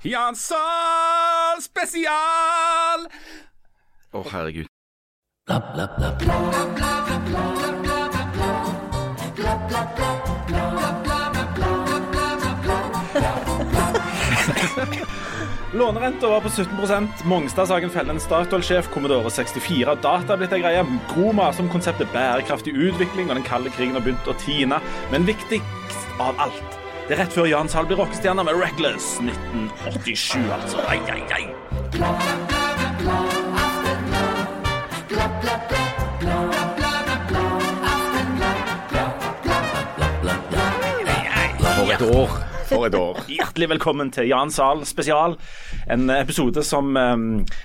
Jan Sahl spesial! Å, herregud. Lånerenta var på 17 Mongstad-saken feller en Statoil-sjef. Commodore 64 data er blitt ei greie. Groma som konseptet bærekraftig utvikling, og den kalde krigen har begynt å tine. Men viktigst av alt det er rett før Jan Sahl blir rockestjerne med Reckless 1987, altså. Ai, ai, ai. For et år. For et år. Hjertelig velkommen til Jan Sahl spesial. En episode som um,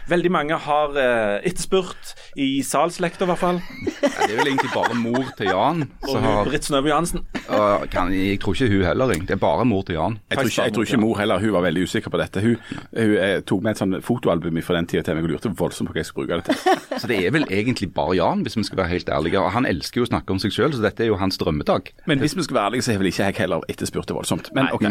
veldig mange har uh, etterspurt, i Zahl-slekta i hvert fall. Ja, det er vel egentlig bare mor til Jan Og har Britt Snøve Johansen. Uh, kan, Jeg tror ikke hun heller, egentlig. Det er bare mor til Jan. Jeg tror, ikke, jeg tror ikke mor heller, hun var veldig usikker på dette. Hun, hun eh, tok med et sånt fotoalbum fra den tida til meg og lurte voldsomt på hva jeg skulle bruke det til. Så det er vel egentlig bare Jan, hvis vi skal være helt ærlige. Og han elsker jo å snakke om seg sjøl, så dette er jo hans drømmedag. Men hvis vi skal være ærlige, så har vel ikke jeg heller etterspurt det voldsomt. Men OK.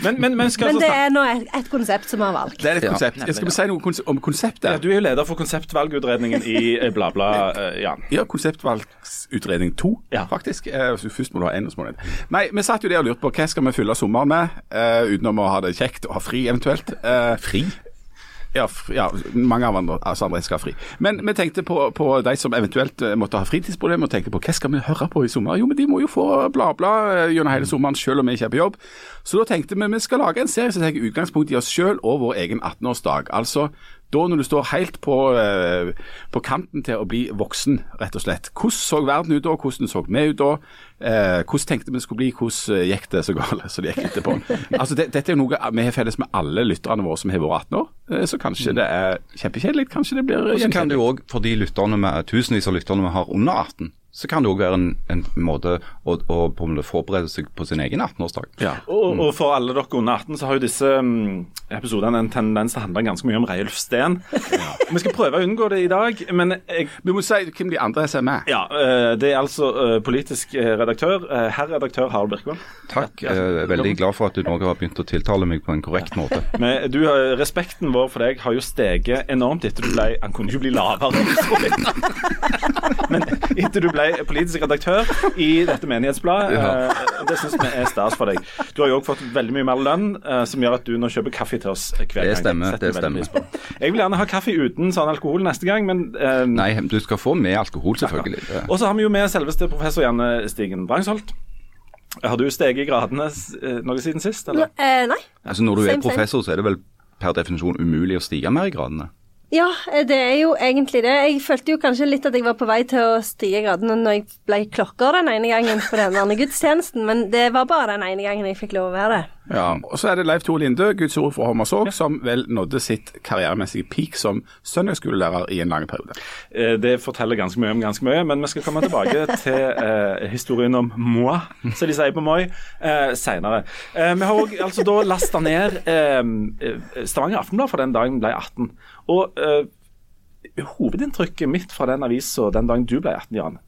Men, men, men skal Men det er nå et, et konsept som vi har valgt. Det er et Ja. konsept. Skal vi si noe om konseptet? ja, Du er jo leder for konseptvalgutredningen i eh, Bla-Bla, eh, Jan. Ja, konseptvalgsutredning to, Ja. faktisk. Eh, først må du ha en, og så må du ha. Nei, vi satt jo der og lurte på hva skal vi fylle sommeren med, uh, utenom å ha det kjekt og ha fri eventuelt. Uh, Fri? Ja, ja, mange av andre, altså andre skal ha fri. Men vi tenkte på, på de som eventuelt eh, måtte ha fritidsproblemer, og tenkte på hva skal vi høre på i sommer? Jo, men de må jo få bla bla eh, gjennom hele sommeren, selv om vi ikke er på jobb. Så da tenkte vi vi skal lage en serie som tar utgangspunkt i oss selv og vår egen 18-årsdag. Altså da når du står helt på, eh, på kanten til å bli voksen, rett og slett. Hvordan så verden ut da? Hvordan så vi ut da? Eh, hvordan tenkte vi det skulle bli? Hvordan gikk det så galt som det gikk etterpå? altså, det, Dette er jo noe vi har felles med alle lytterne våre som har vært 18 år. Eh, så kanskje det er kjempekjedelig, kanskje det blir Og så kan det jo òg, for de lytterne med, tusenvis av lytterne vi har under 18, så kan det òg være en, en måte å, å på en måte forberede seg på sin egen 18-årsdag. Ja. Og, og for alle dere under 18 så har jo disse um, episodene en tendens til å handle ganske mye om Reiulf Steen. Vi skal prøve å unngå det i dag, men jeg Vi må si hvem de andre som er med. Ja, uh, det er altså uh, politisk eh, redaktør, uh, herr redaktør Harald Birkevold. Takk. eh, veldig glad for at du nå har begynt å tiltale meg på en korrekt måte. Men du, har- respekten vår for deg har jo steget enormt etter du ble Han kunne jo bli lavere. Men etter du ble politisk redaktør i dette menighetsbladet, Ja. eh, det syns vi er stas for deg. Du har jo òg fått veldig mye mer lønn, eh, som gjør at du nå kjøper kaffe til oss hver gang. Det stemmer, det stemmer. Jeg vil gjerne ha kaffe uten sånn alkohol neste gang, men eh, Nei, du skal få med alkohol, selvfølgelig. Og så har vi jo med selveste professor Janne Stigen Brangsholt. Har du steget i gradene eh, noe siden sist, eller? Eh, nei. Altså, når du er Same, er professor, så er det vel per definisjon umulig å stige mer i gradene? Ja, eh, det er jo egentlig det. Jeg følte jo kanskje litt at jeg var på vei til å stige gradene når jeg ble klokker den ene gangen på den andre gudstjenesten, men det var bare den ene gangen jeg fikk lov å være det. Ja, og så er det Leif Tore Linde, Guds ord fra Hommersåk, som vel nådde sitt karrieremessige peak som søndagsskolelærer i en lang periode. Eh, Det forteller ganske mye om ganske mye, men vi skal komme tilbake til eh, historien om moi, som de sier på Moi, eh, senere. Eh, vi har òg altså da lasta ned eh, eh, Stavanger Aftenblad for den dagen ble 18. Og uh, hovedinntrykket mitt fra den avisa den dagen du ble 18, Jan,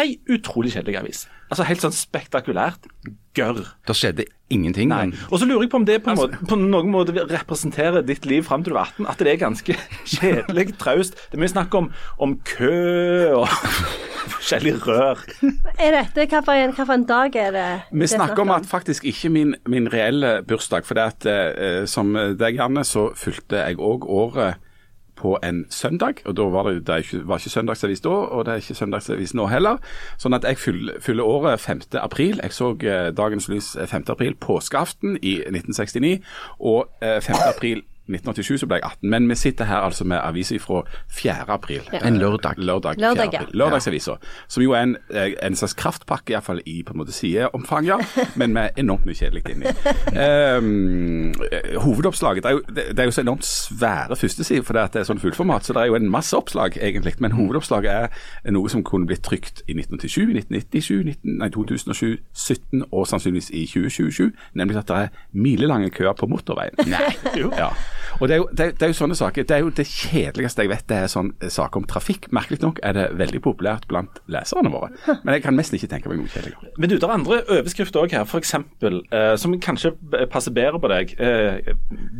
ei utrolig kjedelig avis. Altså helt sånn spektakulært gørr. Det skjedde ingenting. Nei. men- Og så lurer jeg på om det på, en måte, på noen måte representerer ditt liv fram til du er 18. At det er ganske kjedelig, traust. Det er mye snakk om, om kø og forskjellige rør. Er dette, hva for en, hva for en dag er det? Vi det er snakker om at faktisk ikke min, min reelle bursdag, for det at eh, som deg, Janne, så fylte jeg òg året på en søndag, og da var det, det var ikke søndagsavis da, og det er ikke søndagsavis nå heller. Sånn at jeg fyller, året 5. april. Jeg så eh, dagens lys eh, 5. april, påskeaften i 1969, og eh, 5. april 1987 så ble jeg 18, men vi sitter her altså med aviser fra 4. april. En lørdag. Lørdag, 4. Lørdag, ja. april. Lørdagsavisa. Som jo er en, eh, en slags kraftpakke, iallfall i på en måte sideomfang, ja, men med enormt mye kjedelig inni. Um, hovedoppslaget det er, jo, det, det er jo så enormt svære førstesider, for det, det er sånn fullformat, så det er jo en masse oppslag, egentlig. Men hovedoppslaget er noe som kunne blitt trykt i 1987, 1997, 19, nei, 2007, 17 og sannsynligvis i 2027, nemlig at det er milelange køer på motorveien. Nei. Ja. Og det er, jo, det, er- det er jo sånne saker. Det er jo det kjedeligste jeg vet, det er sånn eh, saker om trafikk. Merkelig nok er det veldig populært blant leserne våre. Men jeg kan nesten ikke tenke meg noe kjedeligere. Men du, det er andre overskrifter òg her, f.eks. Eh, som kanskje passer bedre på deg. Eh,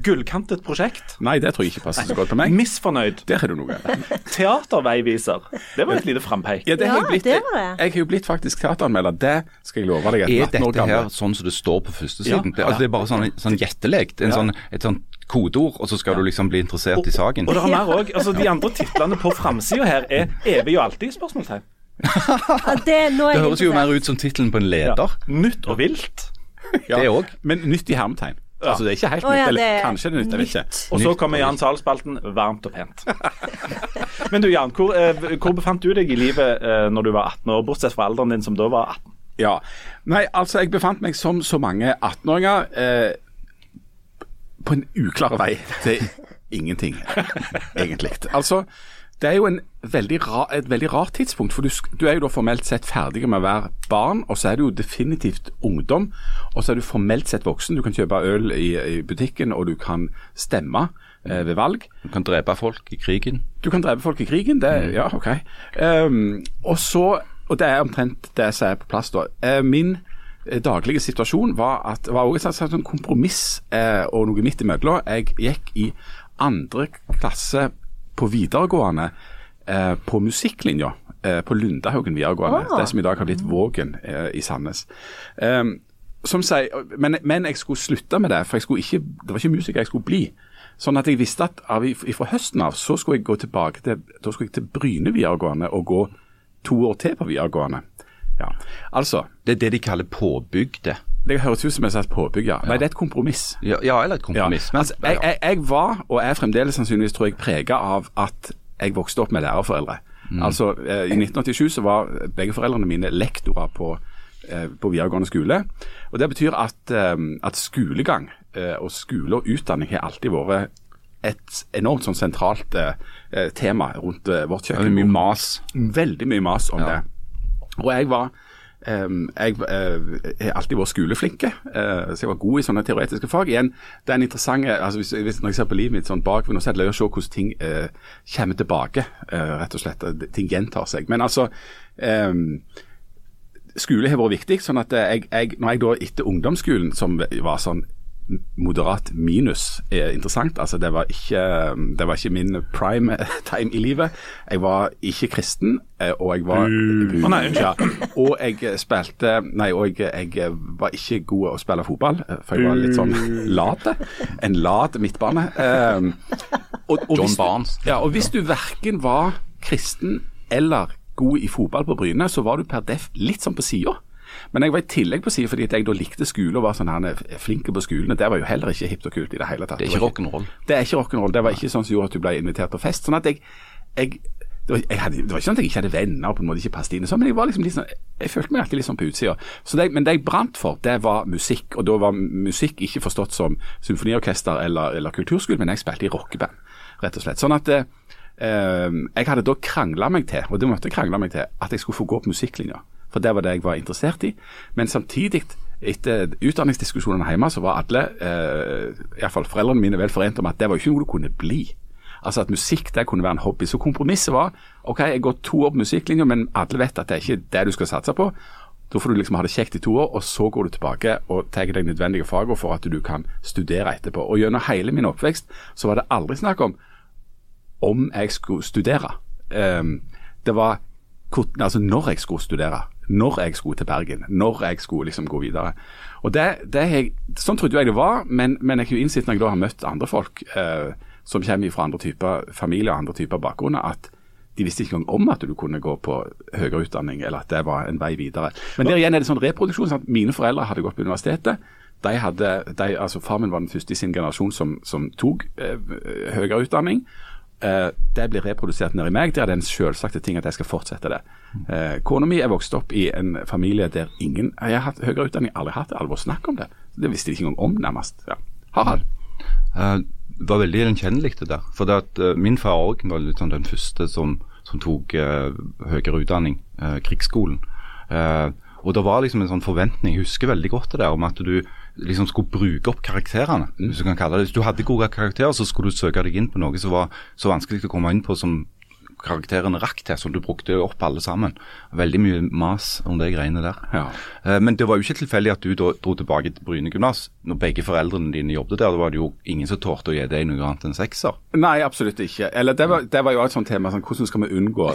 gullkantet prosjekt. Nei, det tror jeg ikke passer så godt på meg. Misfornøyd. Der er du noe. Teaterveiviser. Det var et lite frampeik. Ja, det har Ja, jeg blitt. det Jeg, var det. jeg har jo blitt faktisk teateranmelder. Det skal jeg love deg. Er at 18 år dette her sånn som det står på førstesiden? Ja. det, altså, det er bare sånn, sånn gjettelekt. En Ja. sånn, et sånt kodeord, og så skal du liksom bli interessert i saken. Og det er mer også, altså De andre titlene på framsida her er 'Evig og alltid?' spørsmålstegn. Ja, det, Det høres jo mer ut som tittelen på en leder. Nytt og vilt. Ja, Det òg. Men nytt i hermetegn. Altså, det er ikke helt nytt. ja, eller det kanskje det er nytt, jeg vet ikke. Og så kommer Jan Sahl-spalten varmt og pent. Men du Jan, hvor, eh, hvor befant du deg i livet eh, når du var 18 år, bortsett fra alderen din som da var 18? Ja. Nei, altså, jeg befant meg som så mange 18-åringer eh, på en uklar vei til ingenting, egentlig. Altså, det er jo en veldig ra, et veldig rart tidspunkt, for du, du er jo da formelt sett ferdig med å være barn, og så er du jo definitivt ungdom, og så er du formelt sett voksen. Du kan kjøpe øl i, i butikken, og du kan stemme eh, ved valg. Du kan drepe folk i krigen. Du kan drepe folk i krigen, det, ja, ok. Um, og så, og det er omtrent det som er på plass da. Uh, min daglige situasjon var at, var også et slags kompromiss eh, og noe midt imellom. Jeg gikk i andre klasse på videregående eh, på musikklinja. Eh, på Lundahaugen videregående, Ah. det som i dag har blitt Vågen eh, i Sandnes. Um, som sier, men, men jeg skulle slutte med det, for jeg ikke, det var ikke musiker jeg skulle bli. Sånn at jeg visste at av, fra høsten av så skulle jeg gå tilbake til, da skulle jeg til Bryne videregående og gå to år til på videregående. Ja, altså, Det er det de kaller påbygde. det høres ut som jeg et påbygg, ja. Nei, det er et kompromiss. Ja, ja eller et kompromiss. Ja. Altså, jeg, jeg, jeg var, og er fremdeles sannsynligvis, tror jeg, prega av at jeg vokste opp med lærerforeldre. Altså, eh, I 1987 så var begge foreldrene mine lektorer på, eh, på videregående skole. og Det betyr at, eh, at skolegang eh, og skole og utdanning har alltid vært et enormt sånn sentralt eh, eh, tema rundt vårt kjøkken. mye mas. Veldig mye mas om Ja. det. Og jeg var ehm, jeg eh, har alltid vært skoleflinke, eh, så jeg var god i sånne teoretiske fag. Igjen, det er en interessant, altså hvis, hvis, Når jeg ser på livet mitt sånn bakover, så er det å se hvordan ting eh, kommer tilbake. eh, rett og slett. Ting gjentar seg. Men altså eh, Skole har vært viktig. sånn at jeg, jeg, når jeg da etter ungdomsskolen, som var sånn moderat minus er interessant. Altså, det var ikke, det var ikke min prime time i livet. Jeg var ikke kristen, eh, og jeg var Å, nei, ja, Og jeg spilte Nei, og jeg, jeg var ikke god å spille fotball, eh, for jeg var litt sånn late. En lat midtbane. Um, og, og John Barnes. Ja, og hvis du verken var kristen eller god i fotball på Bryne, så var du per def litt sånn på sida. Men jeg var i tillegg på sida fordi at jeg da likte skole og var sånn her flink på skolen. Det var jo heller ikke hipt og kult i det hele tatt. Det er ikke rock'n'roll. Det er ikke rock'n'roll. Det var ikke sånn som gjorde at du ble invitert på fest. Sånn at jeg, jeg det var, hadde, det var ikke sånn at jeg ikke hadde venner og på en måte ikke passet inn, sånn, men jeg var liksom sånn, jeg følte meg alltid litt sånn på utsida. Så det, men det jeg brant for, det var musikk. Og da var musikk ikke forstått som symfoniorkester eller, eller kulturskole, men jeg spilte i rockeband, rett og slett. Sånn at eh, eh, jeg hadde da krangla meg til, og det måtte jeg krangle meg til, at jeg skulle få gå på musikklinja. For det var det jeg var interessert i. Men samtidig, etter utdanningsdiskusjonene hjemme, så var alle, eh, iallfall foreldrene mine, vel forent om at det var ikke noe du kunne bli. Altså at musikk det kunne være en hobby. Så kompromisset var ok, jeg går to år på musikklinja, men alle vet at det er ikke det du skal satse på. Da får du liksom ha det kjekt i to år, og så går du tilbake og tar deg nødvendige fagene for at du kan studere etterpå. Og gjennom hele min oppvekst så var det aldri snakk om om jeg skulle studere. Um, det var altså når jeg skulle studere, når jeg skulle til Bergen, når jeg skulle liksom gå videre. Og det, det jeg, Sånn trodde jeg det var, men, men jeg har jo innsett når jeg da har møtt andre folk eh, som kommer fra andre typer familier og andre typer bakgrunner, at de visste ikke engang om at du kunne gå på høyere utdanning, eller at det var en vei videre. Men der igjen er det sånn reproduksjon. at Mine foreldre hadde gått på universitetet. De hadde, de, altså Far min var den første i sin generasjon som, som tok eh, høyere utdanning. Eh, det blir reprodusert nedi meg. Det er den selvsagte ting at jeg skal fortsette det. Eh, Kona mi er vokst opp i en familie der ingen Jeg har hatt høyere utdanning, aldri hatt det, alvor snakk om det. Det visste de ikke engang om, nærmest. Ja. Harald? Eh, var veldig gjenkjennelig det der. For det at uh, min far òg var litt sånn den første som, som tok uh, høyere utdanning, uh, krigsskolen. Og det var liksom en sånn forventning, jeg husker veldig godt det der om at du liksom skulle bruke opp karakterene, hvis du kan kalle det. Hvis du hadde gode karakterer, så skulle du søke deg inn på noe som var så vanskelig å komme inn på som karakterene rakk til, så du brukte opp alle sammen. Veldig mye mas om de greiene der. Ja. Eh, Men det var jo ikke tilfeldig at du dro tilbake til Bryne gymnas. Når begge foreldrene dine jobbet der, da var det jo ingen som torde å gi deg noe annet enn sekser. Nei, absolutt ikke. Eller det var, det var jo et sånt tema, sånn, hvordan skal vi unngå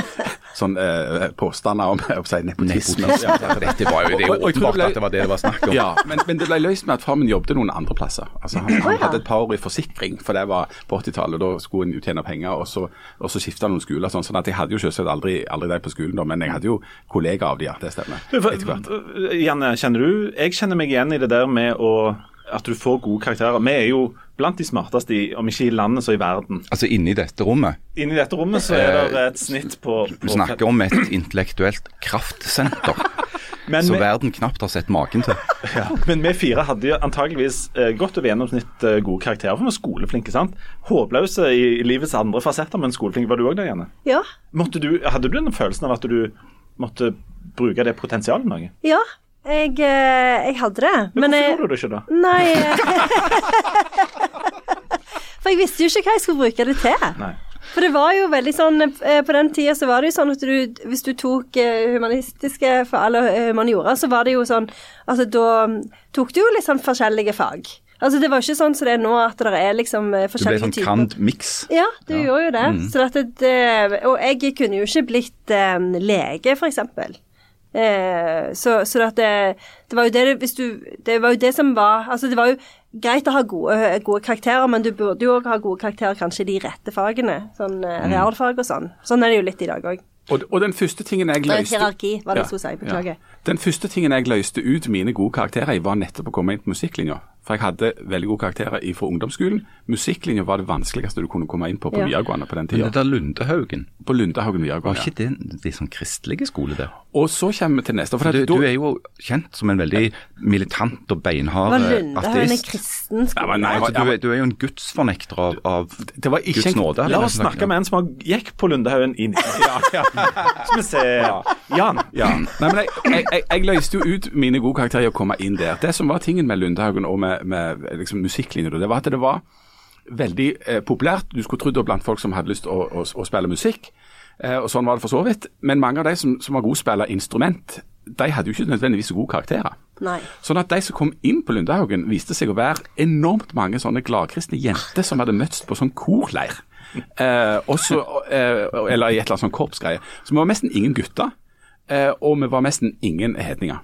sånn eh, påstander om jeg si, nepotisme. Ja, Dette var jo det er jo åpenbart ble- at det var det det var snakk om. Ja, men, men det ble løst med at far min jobbet noen andre plasser. Altså, han, han hadde et par år i forsikring, for det var på 80-tallet. Da skulle en jo tjene penger, og så, og så skifta noen skoler. Sånn, sånn at jeg hadde jo selvsagt aldri, aldri de på skolen, da, men jeg hadde jo kollegaer av de, ja. Det stemmer. Etter hvert. Janne, kjenner du Jeg kjenner meg igjen i det der med å at du får gode karakterer. Vi er jo blant de smarteste, i, om ikke i landet, så i verden. Altså inni dette rommet. Inni dette rommet så er det et snitt på, Du på snakker om et intellektuelt kraftsenter men, så vi, verden knapt har sett maken til. ja, men vi fire hadde jo antageligvis eh, godt over gjennomsnitt eh, gode karakterer, for vi er skoleflinke. sant? Håpløse i, i livets andre fasetter, men skoleflinke var du òg der, Janne. Ja. Måtte du, hadde du den følelsen av at du måtte bruke det potensialet noe? Ja, jeg, eh, jeg hadde det. Men Men hvorfor jeg, gjorde du det ikke da? Nei For jeg visste jo ikke hva jeg skulle bruke det til. Nei. For det var jo veldig sånn eh, På den tida så var det jo sånn at du Hvis du tok eh, humanistiske for eller eh, humaniora, så var det jo sånn Altså da mm, tok du jo litt sånn forskjellige fag. Altså det var ikke sånn som det er nå, at det er liksom forskjellige typer. Du ble sånn typer kand-miks. Ja, du gjorde jo det. Så dette, det. Og jeg kunne jo ikke blitt um, lege, for eksempel. Eh, så så det, det var jo det hvis du Det var jo det som var Altså, det var jo greit å ha gode, gode karakterer, men du burde jo òg ha gode karakterer kanskje i de rette fagene. Sånn eh, realfag og sånn. Sånn er det jo litt i dag òg. Og, og den første tingen jeg løste hierarki, var det Ja, jeg skulle si. Beklager. ja. Den første tingen jeg løste ut mine gode karakterer i, var nettopp å komme inn på musikklinja. For jeg hadde veldig gode karakterer fra ungdomsskolen. Musikklinja var det vanskeligste du kunne komme inn på på Ja. videregående på den Men tida. det der Lundehaugen, På Lundahaugen var ikke det en litt sånn kristelige skole der? Og så kommer vi til neste. For Du, at du er jo kjent som en veldig militant og beinhard Var eh, Lundehaugen en kristen Ja, skole? men nei, Altså, du, er, du er jo en gudsfornekter av, av det var ikke Guds nåde. La oss snakke med en som har- gikk på Lundehaugen i 1990. Skal vi se Jan. Jan. Nei, men jeg, jeg, jeg, jeg løste jo ut mine gode karakterer i å komme inn der. Det som var tingen med Lundehaugen og med, med liksom, musikklinjer, det var at det var veldig eh, populært. Du skulle trodd det var blant folk som hadde lyst til å, å, å spille musikk, eh, og sånn var det for så vidt. Men mange av de som, som var gode til å spille instrument, de hadde jo ikke nødvendigvis gode karakterer. Nei. Sånn at de som kom inn på Lundehaugen, viste seg å være enormt mange sånne gladkristne jenter som hadde møttes på sånn korleir. Eh, også, eh, eller i et eller annet sånn korpsgreie. Så vi var nesten ingen gutter, eh, og vi var nesten ingen hedninger.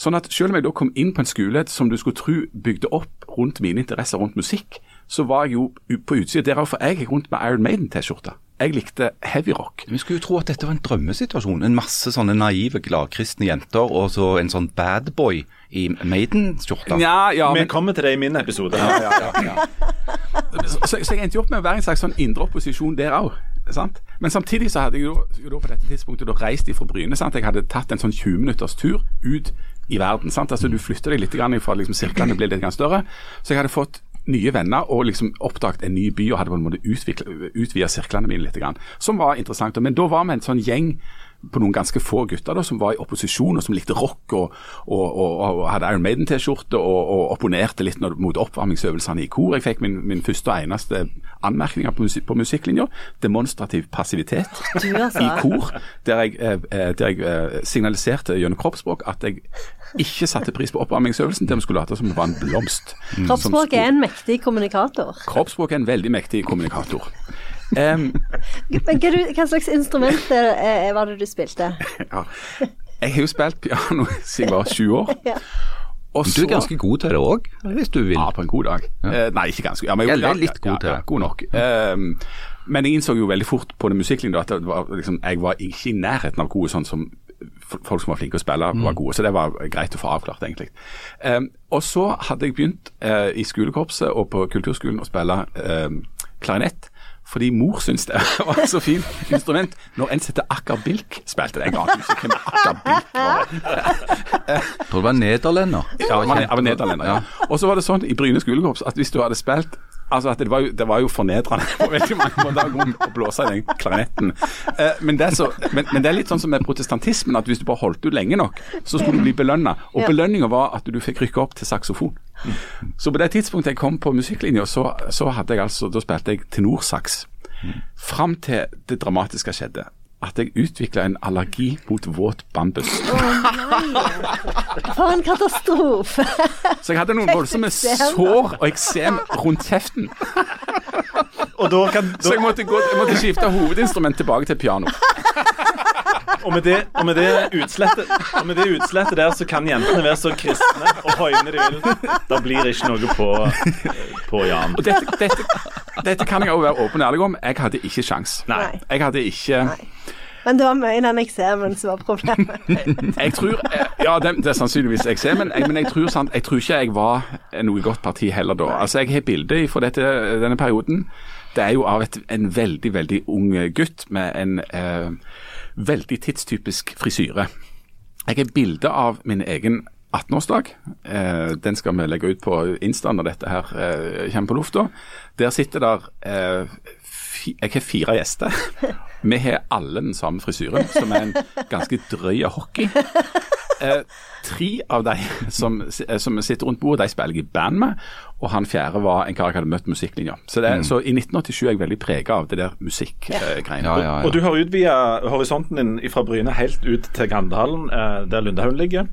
Sånn at selv om jeg da kom inn på en skole som du skulle tro bygde opp rundt mine interesser rundt musikk, så var jeg jo på utsida derav, for jeg gikk rundt med Iron Maiden-T-skjorte. Jeg likte heavy rock. Vi skulle jo tro at dette var en drømmesituasjon. En masse sånne naive, gladkristne jenter, og så en sånn bad boy i Maiden-skjorta. Ja, ja, Vi men, kommer til det i min episode. så, så jeg endte jo opp med å være en slags sånn indre opposisjon der òg. Sant? Men samtidig så hadde jeg jo, jo da på dette tidspunktet da reist ifra Bryne. Sant? Jeg hadde tatt en sånn 20 minutters tur ut i verden. Sant? Altså Du flytter deg litt fra liksom, sirklene blir litt større. Så jeg hadde fått nye venner og liksom oppdaget en ny by og hadde på en måte utvida sirklene mine litt. Grann, som var interessant. Men da var vi en sånn gjeng på noen ganske få gutter da, som var i opposisjon og som likte rock og, og, og, og hadde Iron Maiden-T-skjorte og, opponerte litt når, mot oppvarmingsøvelsene i kor. Jeg fikk min, min første og eneste anmerkninger på, musik, på musikklinja. Demonstrativ passivitet altså. i kor, der jeg, eh, eh, der jeg eh, signaliserte gjennom kroppsspråk at jeg ikke satte pris på oppvarmingsøvelsen, der vi skulle late som det var en blomst. som Kroppsspråk er en mektig kommunikator. Kroppsspråk er en veldig mektig kommunikator. Em, Men hva, du, hva slags instrument er, er, var det du spilte? ja. Jeg har jo spilt piano siden jeg var sju år. Ja. Og Du er ganske god til det òg, hvis du vil. Ja, på en god dag. Eh, nei, ikke ganske. Ja, men, Jeg er litt god til ja, det. god nok. Um, men jeg innså jo veldig fort på den musikklinja at det var, liksom, jeg var ikke i nærheten av gode sånn som folk som var flinke å spille, Mm. var gode. Så det var greit å få avklart, egentlig. Um, og så hadde jeg begynt uh, i skolekorpset og på kulturskolen å spille um, klarinett. Fordi mor syntes det var et så fint instrument. Når en setter Akker Bilk spilte det. en gang. ikke hvem Akker Bilk var. Jeg tror det var nederlender. Ja, man er, nederlender, ja. Og så var det sånn i Bryne skolekorps at hvis du hadde spilt Altså det var jo, det var jo fornedrende på veldig mange måter å blåse i den klarinetten. Eh, men, det så, men, men det er litt sånn som med protestantismen, at hvis du bare holdt ut lenge nok, så skulle du bli belønna. Og belønninga var at du fikk rykke opp til saksofon. Så på det tidspunktet jeg kom på musikklinja, så, så hadde jeg altså, da spilte jeg tenorsaks. Fram til det dramatiske skjedde. At jeg utvikla en allergi mot våt bambus. For en katastrofe. Så jeg hadde noen voldsomme sår og eksem rundt kjeften. Og, da kan, Så jeg måtte, gå, jeg måtte skifte hovedinstrument tilbake til piano. og, med det, og, med det utslettet, og med det utslettet der, så kan jentene være så kristne og høyne de vil. Da blir det ikke noe på, på Jan. Og dette, dette, dette kan jeg òg være åpen og ærlig om. Jeg hadde ikke sjans. Nei. Jeg hadde ikke Men det var mye den eksemen som var problemet. Jeg tror eh, Ja, det, det er sannsynligvis eksemen, men jeg tror, sant, jeg tror ikke jeg var noe godt parti heller da. Altså, Jeg har bilde fra dette, denne perioden. Det er jo av et, en veldig, veldig ung gutt med en eh, veldig tidstypisk frisyre. Jeg har bilde av min egen 18-årsdag. Eh, den skal vi legge ut på Insta når dette her eh, kommer på lufta. Der sitter der eh, Jeg har fire gjester. Vi har alle den samme frisyren, som er en ganske drøy hockey. Eh, tre av de som, som sitter rundt bordet, de spiller jeg i band med. Og han fjerde var en kar jeg hadde møtt musikklinja. Så, det, så i 1987 er jeg veldig prega av det der musikkgreiene. Ja, ja, Og ja. du har utvida horisonten din fra Bryne helt ut til Gandalen, eh, der Lundehaugen ligger.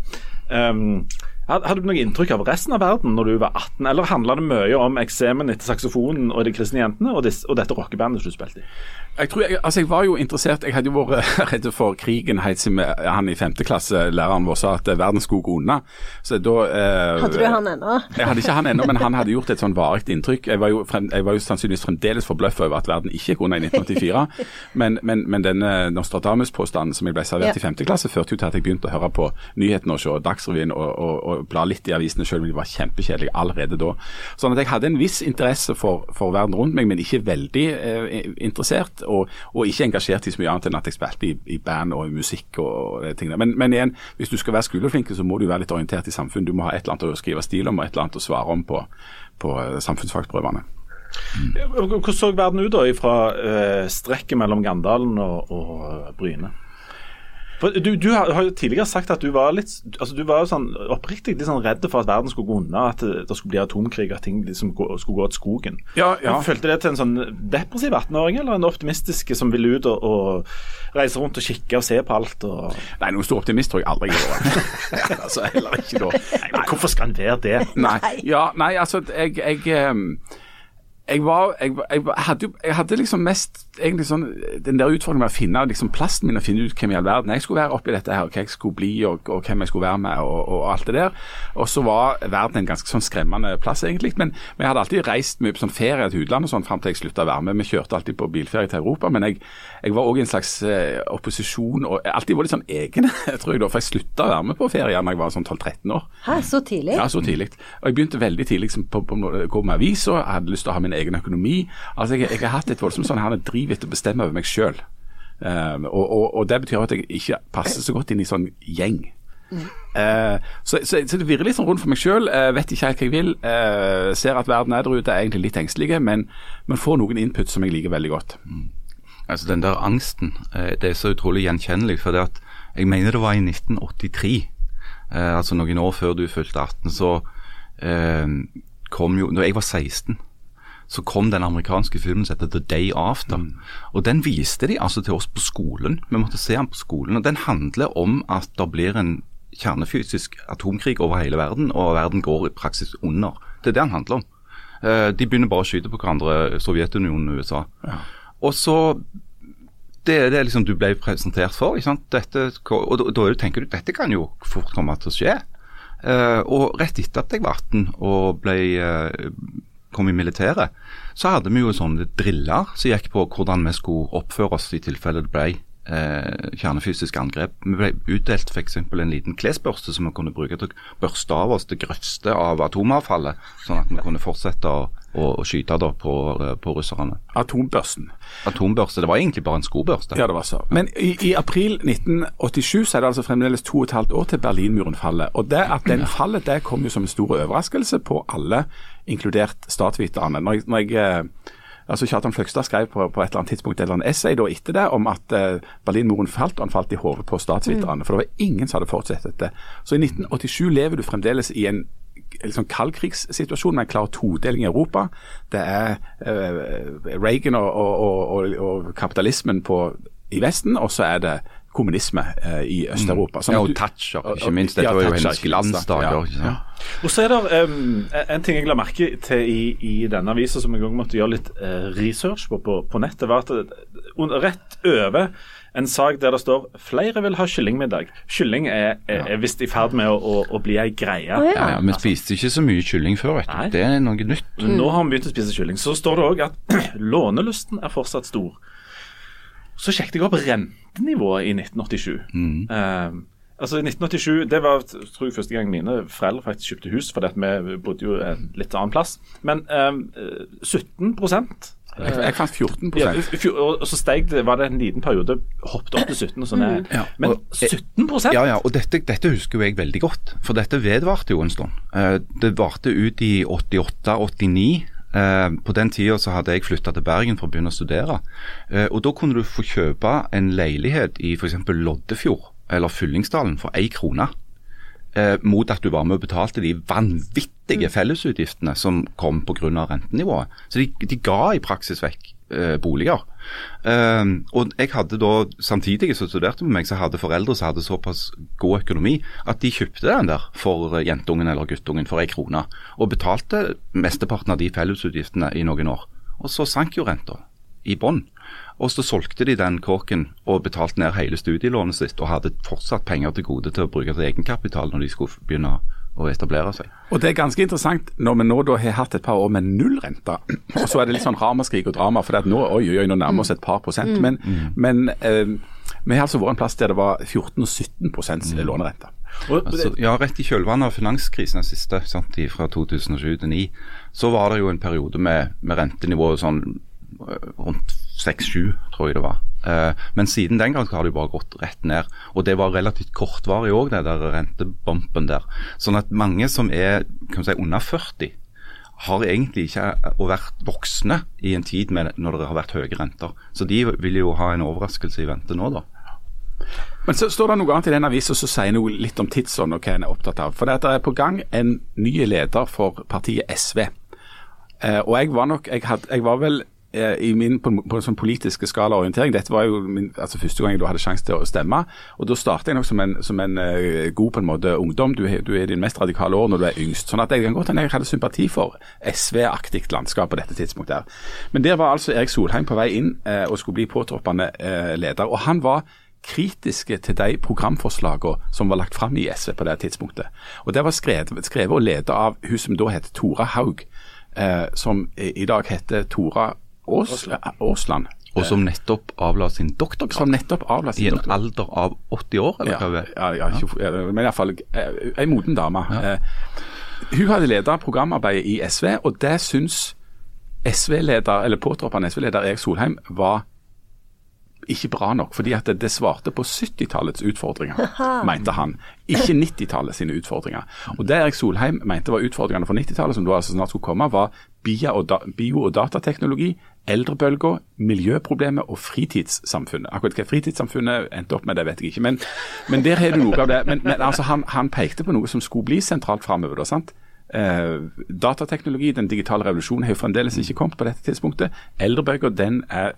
Um, hadde du noe inntrykk av resten av verden når du var 18, eller handla det mye om eksemen etter saksofonen og de kristne jentene og, disse, og dette rockebandet du spilte i? Jeg tror jeg, altså jeg var jo interessert Jeg hadde jo vært redd for krigen helt siden han i femte klasse, læreren vår, sa at verden skulle gå unna. Så da eh, Hadde du han ennå? Jeg hadde ikke han ennå, men han hadde gjort et sånn varig inntrykk. Jeg var, jo frem, jeg var jo sannsynligvis fremdeles forbløffa over at verden ikke gikk unna i 1984. Men, men, men denne Nostradamus-påstanden som jeg ble servert Ja. i femte klasse, førte jo til at jeg begynte å høre på nyhetene og se Dagsrevyen og, og, og bla litt i avisene, selv om de var kjempekjedelige allerede da. Sånn at jeg hadde en viss interesse for, for verden rundt meg, men ikke veldig eh, interessert. Og, og ikke engasjert i så mye annet enn at jeg spilte i, i band og i musikk og, og ting tingene. Men, men igjen, hvis du skal være skoleflink, så må du være litt orientert i samfunn. Du må ha et eller annet å skrive stil om og et eller annet å svare om på, på samfunnsfagsprøvene. Mm. Hvordan så verden ut da fra uh, strekket mellom Gandalen og, og Bryne? Du, du har, har jo tidligere sagt at du var litt altså du var jo sånn oppriktig litt sånn redd for at verden skulle gå unna, at det, det skulle bli atomkrig, at ting liksom skulle gå til skogen. Ja, ja. Men Følte det til en sånn depressiv 18-åring, eller en optimistisk som ville ut og, og reise rundt og kikke og se på alt? Og... Nei, noen stor optimist tror jeg aldri jeg var. altså, heller ikke da. Nei, hvorfor skal en være det? Nei, ja, nei, altså, jeg, jeg, jeg, jeg var jeg, jeg, hadde Jeg hadde liksom mest egentlig sånn den der utfordringen med å finne liksom plassen min og finne ut hvem i all verden jeg skulle være oppi dette her, og hva jeg skulle bli og, og hvem jeg skulle være med og, og alt det der. Og så var verden en ganske sånn skremmende plass egentlig. Men, men jeg hadde alltid reist mye på sånn ferie til utlandet sånn fram til jeg slutta å være med. Vi kjørte alltid på bilferie til Europa, men jeg, jeg var òg i en slags eh, opposisjon og jeg alltid var litt sånn egen, tror jeg da. For jeg slutta å være med på ferie da jeg var sånn 12-13 år. Hæ, så tidlig? Ja, så tidlig. Og jeg begynte veldig tidlig liksom, på, på, å gå med aviser, hadde lyst til å ha min egen økonomi. Altså, Jeg, jeg har hatt et voldsomt sånn her driv etter å bestemme over meg sjøl. og, og, og det betyr at jeg ikke passer så godt inn i sånn gjeng. Eh, så, så, så det virrer litt sånn rundt for meg sjøl. vet ikke helt hva jeg vil. Uh, ser at verden er der ute, er egentlig litt engstelig, men, men får noen input som jeg liker veldig godt. Altså Den der angsten, eh, det er så utrolig gjenkjennelig. For det at jeg mener det var i 1983, eh, altså noen år før du fylte 18, så kom jo Når jeg var 16, så kom den amerikanske filmen som heter The Day After. Og den viste de altså til oss på skolen. Vi måtte se den på skolen. og Den handler om at det blir en kjernefysisk atomkrig over hele verden, og verden går i praksis under. Det er det den handler om. Eh, de begynner bare å skyte på hverandre, Sovjetunionen og USA. Og så det er det liksom du ble presentert for. ikke sant? Dette, og da, da tenker du dette kan jo fort komme til å skje. Eh, og rett etter at jeg var 18 og ble, eh, kom i militæret, så hadde vi jo sånne driller som gikk på hvordan vi skulle oppføre oss i tilfelle det ble eh, kjernefysisk angrep. Vi ble utdelt f.eks. en liten klesbørste som vi kunne bruke til å børste av oss det grøvste av atomavfallet, sånn at vi kunne fortsette å, å, å skyte da på, på russerne. Atombørsten. Atombørste. Det var egentlig bare en skobørste. Ja, det var så. Men i, i april 1987 så er det altså fremdeles to og et halvt år til Berlinmuren faller. Og det at den faller, det kom jo som en stor overraskelse på alle inkludert statsviterne. Når jeg, når jeg eh, altså Kjartan Fløgstad skrev på, på et eller annet tidspunkt et eller annet essay da etter det om at eh, Berlinmuren falt, og han falt i hodet på statsviterne. For det var ingen som hadde forutsett dette. Så i 1987 lever du fremdeles i en liksom kaldkrigssituasjon med en klar todeling i Europa. Det er eh, Reagan og, og, og, og kapitalismen på, i Vesten, og så er det kommunisme eh, i Øst-Europa. Sånn Ja, og Thatcher, ikke minst. ja, Dette var jo hennes glansdager. Ja, ja. Og så er det um, en ting jeg la merke til i, i denne avisa som jeg også måtte gjøre litt uh, research på, på på nettet, var at det, rett over en sak der det står 'flere vil ha kyllingmiddag'. Kylling er, er, er visst i ferd med å, å, å bli ei greie. Oh, ja. Ja, ja, Vi spiste ikke så mye kylling før, vet Nei. du. Det er noe nytt. Nå har vi begynt å spise kylling. Så står det òg at lånelysten er fortsatt stor. Så sjekket jeg opp rentenivået i 1987. Eh, altså i 1987, Det var tror jeg, første gang mine foreldre faktisk kjøpte hus, for vi bodde jo en litt annen plass. Men uh, 17 Jeg, jeg fant 14 ja, og så steg det, var det en liten periode, hoppet opp til 17 og så ned. Ja, Men og- 17 Ja, ja, og dette, dette husker jeg veldig godt, for dette vedvarte jo en stund. Eh, det varte ut i 88-89. Eh, på den tida så hadde jeg flytta til Bergen for å begynne å studere. Eh, og da kunne du få kjøpe en leilighet i f.eks. Loddefjord eller Fyllingsdalen for én krone. Eh, mot at du var med og betalte de vanvittige fellesutgiftene som kom pga. rentenivået. Så de, de ga i praksis vekk boliger. Eh, og jeg hadde da, Samtidig som jeg studerte med meg, så hadde foreldre som hadde såpass god økonomi at de kjøpte den der for eh, jentungen eller guttungen for ei krone. Og betalte mesteparten av de fellesutgiftene i noen år. Og så sank jo renta i bånn. Og så solgte de den kåken og betalte ned hele studielånet sitt, og hadde fortsatt penger til gode til å bruke til egenkapital når de skulle begynne å etablere seg. Og det er ganske interessant når vi nå da har hatt et par år med null rente, og så er det litt sånn ramaskrik og drama, for nå, oi, oi, oi, nå nærmer vi oss et par prosent. Men, men eh, vi har altså vært en plass der det var 14-17 prosent lånerente. Og, Altså, ja, Rett i kjølvannet av finanskrisen den siste, sant, fra 2007 til 2009, så var det jo en periode med, med rentenivået sånn øh, rundt 6-7, tror jeg det var. Eh, men siden den gang har det jo bare gått rett ned. Og det var relativt kortvarig òg, den der rentebompen der. Sånn at mange som er kan si, under 40, har egentlig ikke vært voksne i en tid med, når det har vært høye renter. Så de vil jo ha en overraskelse i vente nå, da. Men så står det noe annet i den avisa som sier noe litt om tidsånd og hva en er opptatt av. For det, er på gang en ny leder for partiet SV. Eh, og jeg var nok Jeg, had, jeg var vel eh, i min på, på en sånn politiske skala orientering. Dette var jo min, altså første gang jeg hadde sjanse til å stemme. Og da startet jeg nok som en, som en eh, god på en måte ungdom. Du, du er i din mest radikale år når du er yngst. Sånn at jeg kan godt hende jeg hadde sympati for SV-aktig landskap på dette tidspunktet. her. Men der var altså Erik Solheim på vei inn eh, og skulle bli påtroppende eh, leder. Og han var kritiske til de programforslagene som var lagt fram i SV på det tidspunktet. Og Det var skrevet, skrevet og ledet av hun som da het Tora Haug, eh, som i dag heter Tora Aasland. Og som nettopp avla sin doktorgrad. Som nettopp avla I en alder av 80 år, eller hva? det ja, ja, ja, men iallfall ei moden dame. Ja. hun hadde ledet programarbeidet i SV, og det syns SV-leder, eller påtroppende SV-leder Erik Solheim var ikke bra nok, fordi at det, det svarte på 70-tallets utfordringer, mente han. Ikke 90-tallet sine utfordringer. Og Det Erik Solheim mente var utfordringene for 90-tallet, som da altså snart skulle komme, var bio- og, da, bio og datateknologi, eldrebølger, miljøproblemet og fritidssamfunnet. Akkurat hva fritidssamfunnet endte opp med, det vet jeg ikke. Men, men der har du noe av det. Men, men altså, han, han pekte på noe som skulle bli sentralt framover. Eh, datateknologi, den digitale revolusjonen, har jo fremdeles ikke kommet på dette tidspunktet. Eldrebølger, den er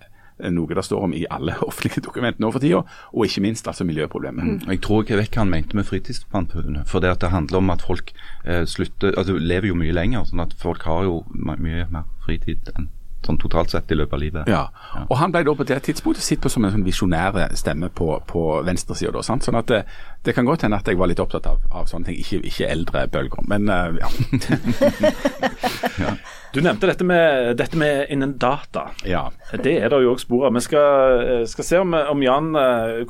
noe det står om i alle offentlige dokumenter nå for tida, og ikke minst altså miljøproblemet. Mm. Jeg tror jeg vet hva han mente med fritidssamfunnet. For det at det handler om at folk eh, slutter, altså lever jo mye lenger. sånn at folk har jo my- mye mer fritid enn sånn totalt sett i løpet av livet. Ja, og Han ble da på det tidspunktet sett på som en sånn visjonær stemme på, på venstresida. Sånn at det, det kan godt hende at jeg var litt opptatt av, av sånne ting, ikke, ikke eldre bølger. Men uh, ja. Du nevnte dette med, dette med innen data. ja. Det er det jo òg spor av. Vi skal, eh, skal se om, om Jan, eh,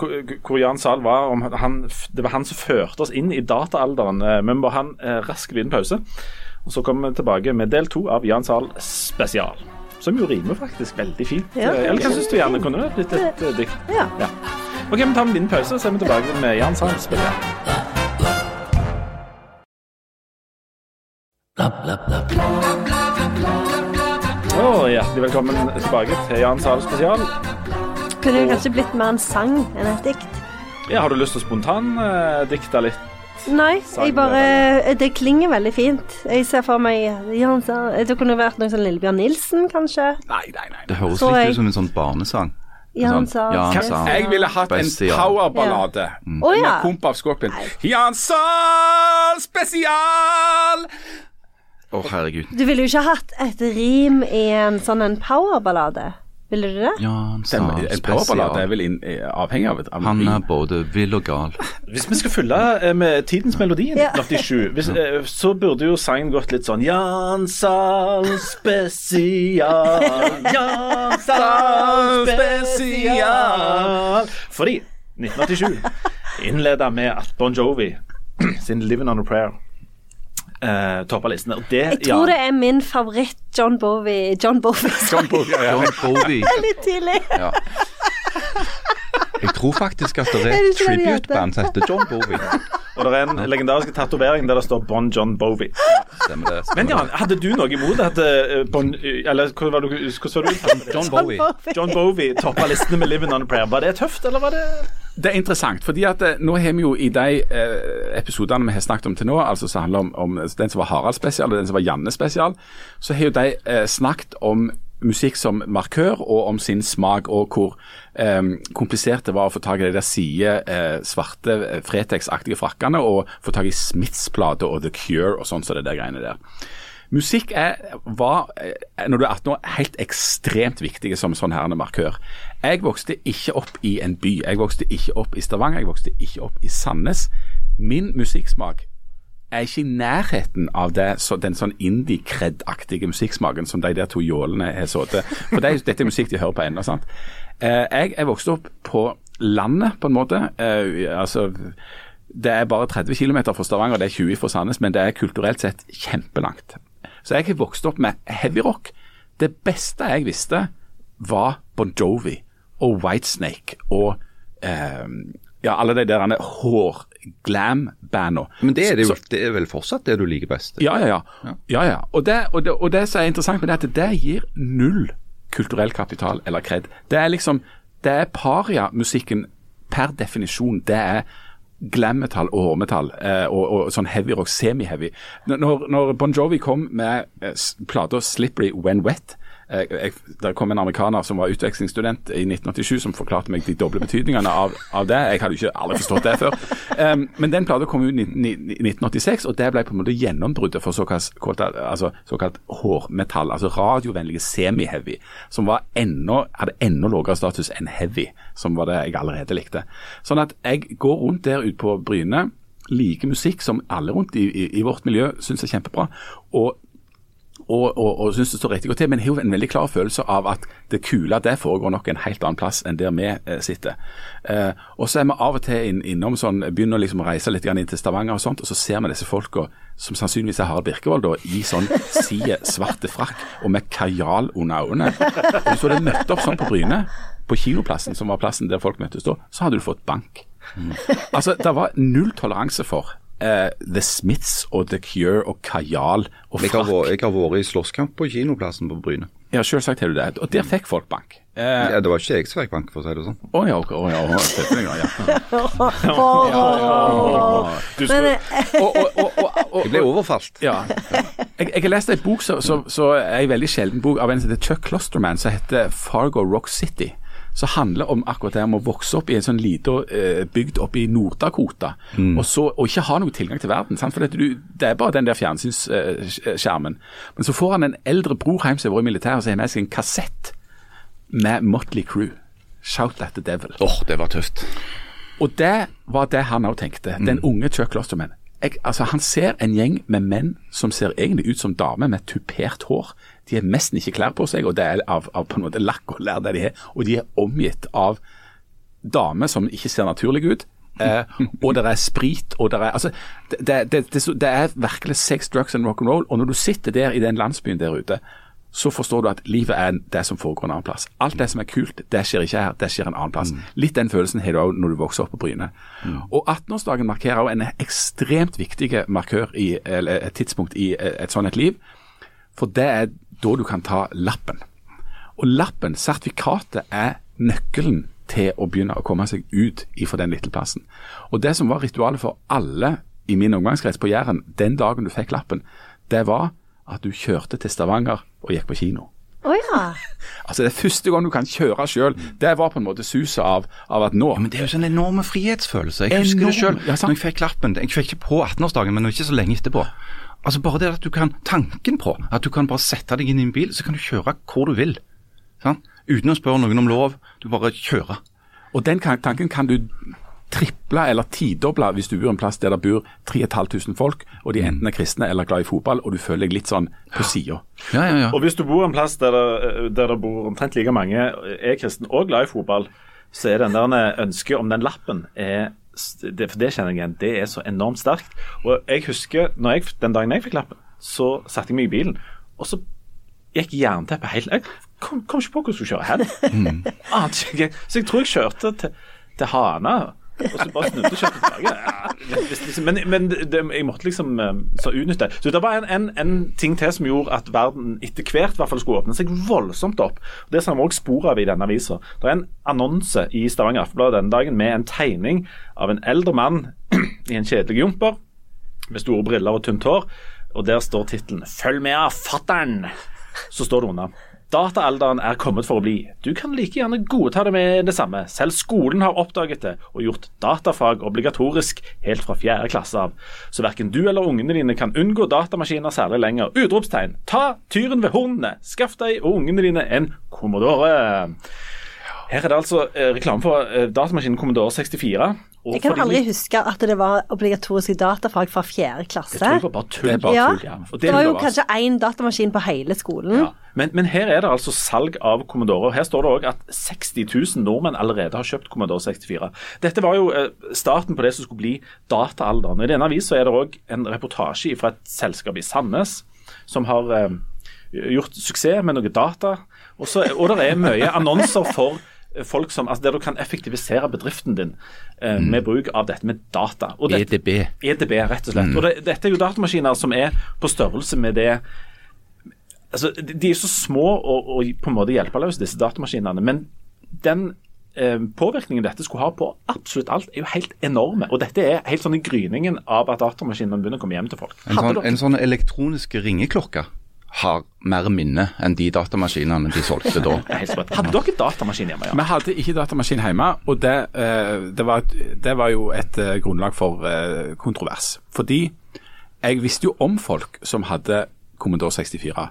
hvor Jan Zahl var. Om han, det var han som førte oss inn i dataalderen. Eh, Vi må ha en eh, rask liten pause. Og Så kommer vi tilbake med del to av Jan Zahl spesial. Som jo rimer faktisk veldig fint. Ja. Eh, Eller hva syns du gjerne kunne det blitt et eh, dikt? Ja. Ja. OK, vi tar en liten pause, så er vi tilbake med Jan Sands blah blah hjertelig velkommen tilbake til Jan Sahl spesial. Kunne det kanskje blitt mer en sang enn et dikt? Ja, har du lyst til å spontandikte litt? Nei, jeg bare Det klinger veldig fint. Jeg ser for meg Det kunne vært noe sånn Lillebjørn Nilsen, kanskje. Nei, nei, nei. Det høres Så litt ut som en sånn barnesang. Jan Sånn, sa Jan sa Jeg ville hatt en powerballade oh, ja. med Komp av Scorpion. Jan Sahl spesial! Å, herregud. Du ville jo ikke hatt et rim i en sånn en powerballade. Ville du det? Jan Den, sa powerballade er vel eh, avhengig av et av Han er både vill og gal. Hvis vi skal følge eh, med tidens melodi i Ja. 1987, hvis, eh, så burde jo sangen gått litt sånn Jan Sal spesial, Jan Sal spesial. Fordi 1987 innleda med at Bon Jovi sin 'Living on a Prayer' eh, toppa listene. Og det, Jeg tror det er min favoritt John Bowie John Bowie. John Bowie, ja, ja. John Bowie. Litt tidlig. Jeg tror faktisk at det Er et tribute-band som heter John Bowie. Og det er en legendarisk tatovering der det står Bon John Bowie. Stemmer det. Men ja, Jan, hadde du noe imot at eh, bon, Eller hvordan var du hvordan var du? John Bowie. John Bowie toppa listene med 'Living on a Prayer'. Var det tøft, eller var det Det er interessant, fordi at eh, nå har vi jo i de eh, episodene vi har snakket om til nå, altså som handler om, om den som var Harald spesial og den som var Janne spesial, så har jo de eh, snakket om musikk som markør og om sin smak, og hvor eh, komplisert det var å få tak i de der side, eh, svarte eh, Fretex-aktige frakkene, og få tak i Smiths-plate og The Cure og sånn som det der greiene der. Musikk er, var, eh, når du er 18 år, helt ekstremt viktig som sånn herrende markør. Jeg vokste ikke opp i en by. Jeg vokste ikke opp i Stavanger, jeg vokste ikke opp i Sandnes. Min musikksmak er ikke i nærheten av det, så, den sånn indie-kred-aktige musikksmaken som de der to jålene har sittet For det, er- dette er musikk de hører på ennå. sant? Eh, jeg er vokst opp på landet, på en måte. Eh, altså det er bare 30 km fra Stavanger, det er 20 fra Sandnes, men det er kulturelt sett kjempelangt. Så jeg har vokst opp med heavyrock. Det beste jeg visste, var Bon Jovi og Whitesnake og eh, ja, alle de der hår-glam-banda. Men det er, det, jo, Så- det er vel fortsatt det du liker best? ja, ja, ja. ja, ja. Og, det, og, det, og det som er interessant med det, er at det gir null kulturell kapital eller kred. Det er liksom, det er paria-musikken per definisjon. Det er glam-metall og hårmetall eh, og, og sånn heavy rock, semi-heavy. Når, når Bon Jovi kom med eh, plata 'Slippery When Wet' jeg, Der kom en amerikaner som var utvekslingsstudent i 1987 som forklarte meg de doble betydningene av, av det. Jeg hadde jo ikke aldri forstått det før. Um, men den plata kom ut i 1986, og det ble på en måte gjennombruddet for såkalt, kalt- altså, såkalt hårmetall, altså radiovennlige semi-heavy, som enda, hadde enda lavere status enn heavy, som var det jeg allerede likte. Sånn at jeg går rundt der ute på Bryne, liker musikk som alle rundt i, i, i vårt miljø syns er kjempebra. og og, og, og synes det står riktig godt til, men har jo en veldig klar følelse av at det kule det foregår nok en helt annen plass enn der vi eh, sitter. Eh, og så er vi av og til inn, innom sånn, begynner liksom å reise litt inn til Stavanger og sånt, og så ser vi disse folka som sannsynligvis er Harald Birkevold da, i sånn side svarte frakk og med kajal under øynene. Og så hadde møtt opp sånn på Bryne, på kinoplassen, som var plassen der folk møttes da, så hadde du fått bank. Altså, det var null toleranse for eh, The Smiths og The Cure og kajal og Jeg har, frakk. jeg har vært i slåsskamp på kinoplassen på Bryne. Ja, selvsagt har du det. Og der fikk folk bank. Uh, Ja, det var ikke jeg som fikk bank, for å si det sånn. Å ja, ok, Oh, ja, selvfølgelig, eh, Og, og, og, og, og, Jeg ble overfalt. ja. Jeg, jeg har lest en bok, så, så, så en veldig sjelden bok av en som heter Chuck Klosterman, som heter Fargo Rock City. Som handler om akkurat det om å vokse opp i en sånn liten eh, bygd oppe i Nord-Dakota, og, og ikke ha noen tilgang til verden. Sant? For det, du, det er bare den der fjernsynsskjermen. Men så får han en eldre bror hjem som har vært i militæret, som har med seg en kassett med Motley Crew. Shout at the devil. Åh, det var tøft. Og det var det han òg tenkte. Den unge Chuck Klosterman. Jeg, altså, han ser en gjeng med menn som ser egentlig ut som damer med tupert hår. De har nesten ikke klær på seg, og det er av, av på en måte lakk og lær det de har. Og de er omgitt av damer som ikke ser naturlige ut. Eh, og det er sprit, og det er altså, det, det, det, det, er virkelig sex, drugs and rock'n'roll. Og når du sitter der i den landsbyen der ute, så forstår du at livet er det som foregår en annen plass. Alt det som er kult, det skjer ikke her, det skjer en annen plass. Litt den følelsen har du òg når du vokser opp på Bryne. Og 18-årsdagen markerer òg en ekstremt viktig markør i, eller et tidspunkt i et sånt et liv. For det er da du kan ta lappen. Og lappen, sertifikatet, er nøkkelen til å begynne å komme seg ut ifra den lille plassen. Og det som var ritualet for alle i min omgangskrets på Jæren den dagen du fikk lappen, det var at du kjørte til Stavanger og gikk på kino. Å ja. Altså Det er første gang du kan kjøre sjøl. Det var på en måte suset av, av at nå Ja, men Det er jo sånn enorme frihetsfølelse. Jeg husker det sjøl. ja, når jeg fikk lappen. Jeg fikk ikke på 18-årsdagen, men ikke så lenge etterpå. Altså Bare det at du kan tanken på at du kan bare sette deg inn i en bil, så kan du kjøre hvor du vil. Sant? Uten å spørre noen om lov. Du bare kjører. Og den tanken kan du triple eller tidoble hvis du bor en plass der det bor 3500 folk, og de enten er kristne eller glad i fotball, og du føler deg litt sånn på sida. Ja, ja, ja. Og hvis du bor en plass der det, der det bor omtrent like mange er kristne og glad i fotball, så er den der ønsket om den lappen er det, For det kjenner jeg igjen. Det er så enormt sterkt. Og jeg husker når jeg, den dagen jeg fikk lappen, så satte jeg meg i bilen, og så gikk jernteppet helt Jeg kom, kom ikke på hvordan jeg skulle kjøre hen. Mm. Så jeg tror jeg kjørte til, til Hana. Og så bare snudde og kjørte tilbake. Ja, men men det, jeg måtte liksom eh, så utnytte. Så det var en, en, en ting til som gjorde at verden etter hvert hvert fall skulle åpne seg voldsomt opp. Det ser vi også spor av i denne avisa. Det er en annonse i Stavanger Aftenblad denne dagen med en tegning av en eldre mann i en kjedelig jumper med store briller og tynt hår. Og der står tittelen 'Følg med fatter'n'. Så står det under. Dataalderen er kommet for å bli. Du kan like gjerne godta det med det samme. Selv skolen har oppdaget det og gjort datafag obligatorisk helt fra fjerde klasse av. Så verken du eller ungene dine kan unngå datamaskiner særlig lenger. Utropstegn. Ta tyren ved hornene. Skaff deg og ungene dine en Commodore. Her er det altså eh, reklame for eh, datamaskinen Commodore 64. Og Jeg kan for aldri huske at det var obligatoriske datafag fra fjerde klasse. Jeg tror det var bare tull. Det bare Ja. ja. Og Det var jo kanskje én datamaskin på hele skolen. Ja. Men, men her er det altså salg av Commodore. og Her står det òg at 60 000 nordmenn allerede har kjøpt Commodore 64. Dette var jo eh, starten på det som skulle bli dataalderen. I denne avisa er det òg en reportasje fra et selskap i Sandnes som har eh, gjort suksess med noe data. Også, og det er mye annonser for folk som, altså der du kan effektivisere bedriften din eh, med bruk av dette med data. Dette, EDB. EDB, rett og slett. Og det, Dette er jo datamaskiner som er på størrelse med det altså, de, de er så små og, og på en måte hjelpeløse, disse datamaskinene. Men den eh, påvirkningen dette skulle ha på absolutt alt, er jo helt enorme. Og dette er helt sånn i gryningen av at datamaskinene begynner å komme hjem til folk. En sånn, en sånn elektronisk ringeklokke har mer minne enn de datamaskinene de solgte da. Hadde dere datamaskin hjemme? ja? Vi hadde ikke datamaskin hjemme, og det, eh, det, var, det var jo et eh, grunnlag for eh, kontrovers. Fordi jeg visste jo om folk som hadde Commodore 64.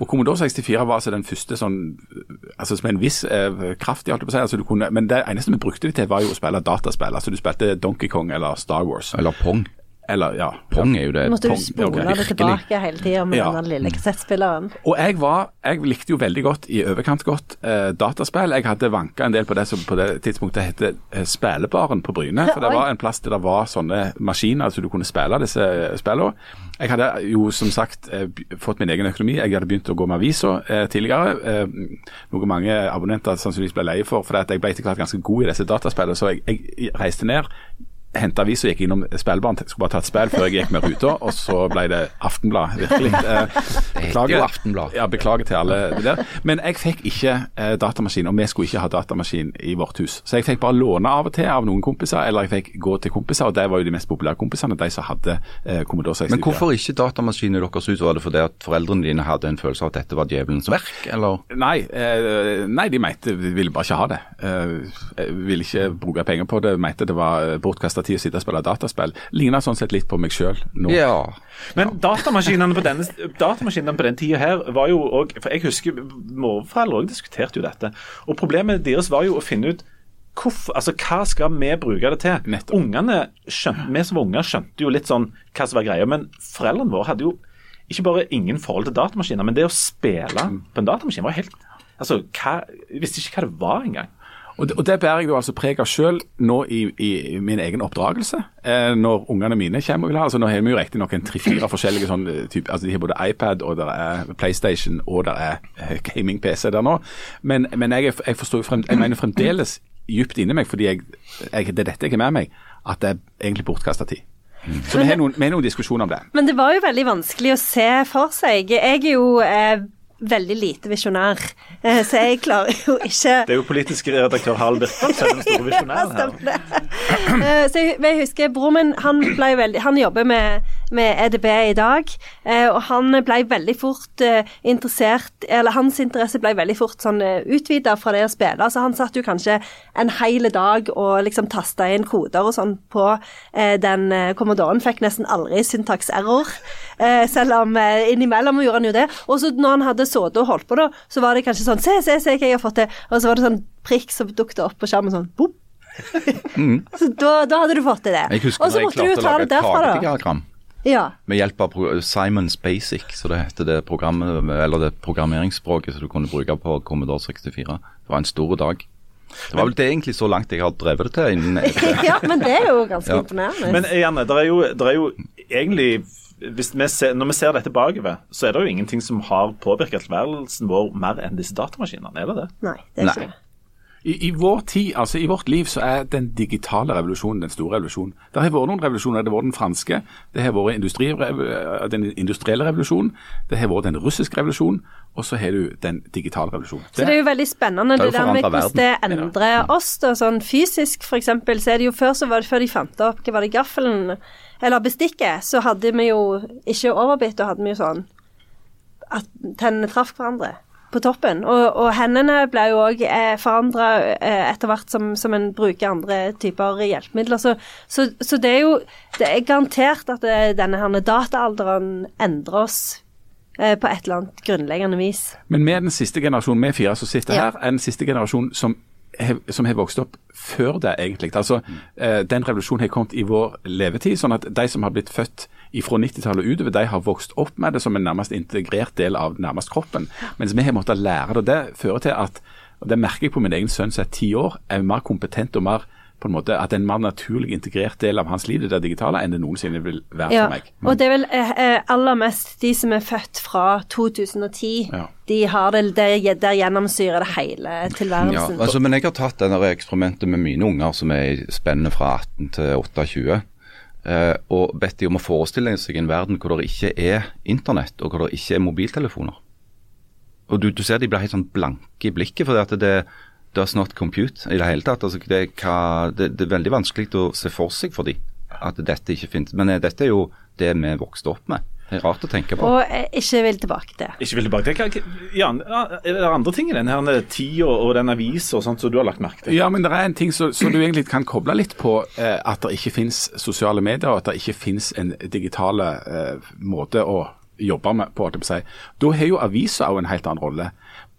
Og Commodore 64 var altså den første sånn altså med en viss eh, kraft, i alt på å si. Altså du kunne, men det eneste vi brukte det til, var jo å spille dataspill. Altså du spilte Donkey Kong eller Star Wars. Eller Pong. Eller, ja. Pong er jo det. Måtte du spole ok, det tilbake hele tida med Ja. den lille kassettspilleren. Og jeg var, jeg likte jo veldig godt, i overkant godt, eh, dataspill. Jeg hadde vanka en del på det som på det tidspunktet het eh, Spelebaren på Bryne. For det var en plass der det var sånne maskiner, så du kunne spille disse eh, spillene. Jeg hadde jo som sagt eh, fått min egen økonomi. Jeg hadde begynt å gå med avisa eh, tidligere. Eh, noe mange abonnenter sannsynligvis ble leie for, for jeg ble etter hvert ganske god i disse dataspillene. Så jeg, jeg reiste ned henta avis og gikk innom spillbanen. Skulle bare ta et spill før jeg gikk med ruta, og så ble det Aftenblad, virkelig. Beklager, heter jo Aftenblad. Ja, beklager til alle det der. Men jeg fikk ikke eh, datamaskin, og vi skulle ikke ha datamaskin i vårt hus. Så jeg fikk bare låne av og til av noen kompiser, eller jeg fikk gå til kompiser, og det var jo de mest populære kompisene, de som hadde eh, Commodore 64. Men hvorfor ikke datamaskin i deres hus? Var det fordi at foreldrene dine hadde en følelse av at dette var djevelens verk, eller? Nei, eh, nei, de mente de ville bare ikke ha det. Eh, ville ikke bruke penger på det. Mente det var bortkasta tid å sitte og spille dataspill. Ligner sånn sett litt på meg sjøl nå. Ja. Men datamaskinene på denne, datamaskinene på den tida her var jo òg For jeg husker morforeldre òg diskuterte jo dette. Og problemet deres var jo å finne ut hvorfor, altså hva skal vi bruke det til? Nettopp. Ungene skjønte, Vi som var unger skjønte jo litt sånn hva som var greia, men foreldrene våre hadde jo ikke bare ingen forhold til datamaskiner, men det å spille på en datamaskin var helt Altså, hva, Jeg visste ikke hva det var engang. Og det, og det bærer jeg jo altså preg av sjøl nå i, i min egen oppdragelse. Eh, når ungene mine kommer og vil ha. altså Nå har vi jo riktignok tre-fire forskjellige sånn eh, type, altså De har både iPad og der er PlayStation og der er eh, gaming-PC der nå. Men, men jeg, jeg frem, jeg mener fremdeles dypt inni meg, fordi jeg, jeg, det er dette jeg har med meg, at det er egentlig bortkasta tid. Så vi har noen, noen diskusjoner om det. Men det var jo veldig vanskelig å se for seg. Jeg er jo eh, veldig lite visjonær. Eh, så jeg klarer jo ikke Det er jo politisk redaktør Harald Birkvold som er den store visjonæren her. Det. Eh, Så jeg, jeg husker broren min, han veldig Han jobber med, med EDB i dag, eh, og han ble veldig fort eh, interessert Eller hans interesse ble veldig fort sånn utvida fra det å spille. Så han satt jo kanskje en hel dag og liksom tasta inn koder og sånn på eh, den kommandoren. Fikk nesten aldri syntaks error, eh, selv om eh, innimellom gjorde han jo det. Og så når han hadde sittet og holdt på, da, så var det kanskje sånn Se, se, se hva jeg har fått til. Og så var det sånn prikk som dukket opp på skjermen sånn boop. så da, da hadde du fått til det. Jeg husker Og så jeg måtte du jo klarte å lage et kagediagram Ja. med hjelp av Simons Basic, så det heter det programmet, eller det programmeringsspråket som du kunne bruke på Commodore 64. Det var en stor dag. Det var vel det egentlig så langt jeg har drevet det til innen ja, men det er jo ganske Ja. imponerende. Men Janne, det er, jo, det er jo egentlig hvis vi ser, Når vi ser dette bakover, så er det jo ingenting som har påvirket tilværelsen vår mer enn disse datamaskinene. Er det det? Nei, det er Nei. ikke det. I, I vår tid, altså i vårt liv, så er den digitale revolusjonen den store revolusjonen. Det har vært noen revolusjoner. Det har vært den franske, det har vært industri, den industrielle revolusjonen, det har vært den russiske revolusjonen, og så har du den digitale revolusjonen. Så det er jo veldig spennende Det det, der med hvordan det endrer oss. da, sånn Fysisk for eksempel, så er det jo før så var det før de fant opp hva var det, gaffelen eller bestikket, så hadde vi jo ikke overbitt, og hadde vi jo sånn at tennene traff hverandre på toppen. Og, og hendene ble jo òg eh, forandra eh, etter hvert som, som en bruker andre typer hjelpemidler. Så, så, så det er jo Det er garantert at det, denne her dataalderen endrer oss eh, på et eller annet grunnleggende vis. Men vi er den siste generasjonen, vi fire som sitter Ja. her, er den siste generasjonen som som har vokst opp før det, egentlig. Altså, eh, Den revolusjonen har kommet i vår levetid. sånn at de som har blitt født fra 90-tallet og utover, de har vokst opp med det som en nærmest integrert del av nærmest kroppen. Mens vi har måttet lære det. og Det fører til at, og det merker jeg på min egen sønn som er ti år, er mer kompetent og mer på en måte, at det er en mer naturlig integrert del av hans liv, det der digitale, enn det noensinne vil være Ja, for meg. og det er vel eh, eh, aller mest de som er født fra 2010. Ja. De har det, det der gjennomsyrer det hele Ja, tilværelsen. altså, men jeg har tatt det eksperimentet med mine unger som er i spennet fra 18 til 28, eh, og bedt de om å forestille seg en verden hvor det ikke er internett, og hvor det ikke er mobiltelefoner. Og du, du ser de blir helt sånn blanke i blikket, for at det does not compute i det hele tatt. Altså, det, hva, det, det er veldig vanskelig å se for seg for de at dette ikke finnes. Men eh, dette er jo det vi vokste opp med. Det er rart å tenke på. Og ikke vil tilbake til. Ikke vil tilbake til hva- hva- er det andre ting i denne her tida og den avisa og sånt som du har lagt merke til? Ja, men det er en ting som som du egentlig kan koble litt på, eh, at det ikke finnes sosiale medier, og at det ikke finnes en digital eh, måte å jobbe med på. på si. Da har jo avisa òg en helt annen rolle.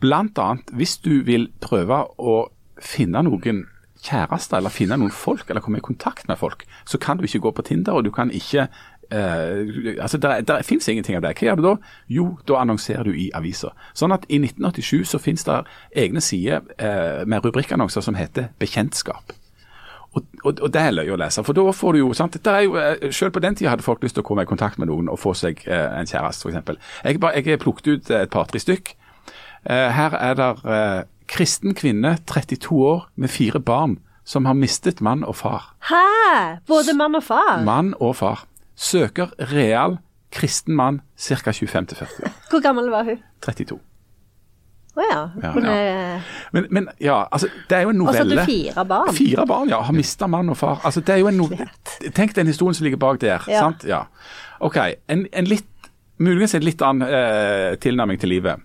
Blant annet hvis du vil prøve å finne noen kjærester, eller finne noen folk, eller komme i kontakt med folk, så kan du ikke gå på Tinder, og du kan ikke eh, altså Det, der finnes ingenting av det. Hva gjør du da? Jo, da annonserer du i aviser. Sånn at i 1987 så finnes det egne sider uh, med rubrikkannonser som heter Bekjentskap. Og, og, og det er løye å lese, for da får du jo sant, det er jo, eh, Selv på den tida hadde folk lyst til å komme i kontakt med noen og få seg uh, en kjæreste, f.eks. Jeg, bare- jeg har plukket ut et par-tre stykk. Her er det kristen kvinne, 32 år, med fire barn, som har mistet mann og far. Hæ? Både mann og far? Mann og far. Søker real kristen mann ca. 25-40 år. Hvor gammel var hun? 32. Å ja. Ja, Hun ja. er Men, men ja, altså, det er jo en Og så hadde novelle. fire barn. Fire barn, ja. Har mista mann og far. Altså, det er jo en novelle. Tenk den historien som ligger bak der. Ja. sant? Ja. OK. En, en litt, muligens en litt annen eh, tilnærming til livet.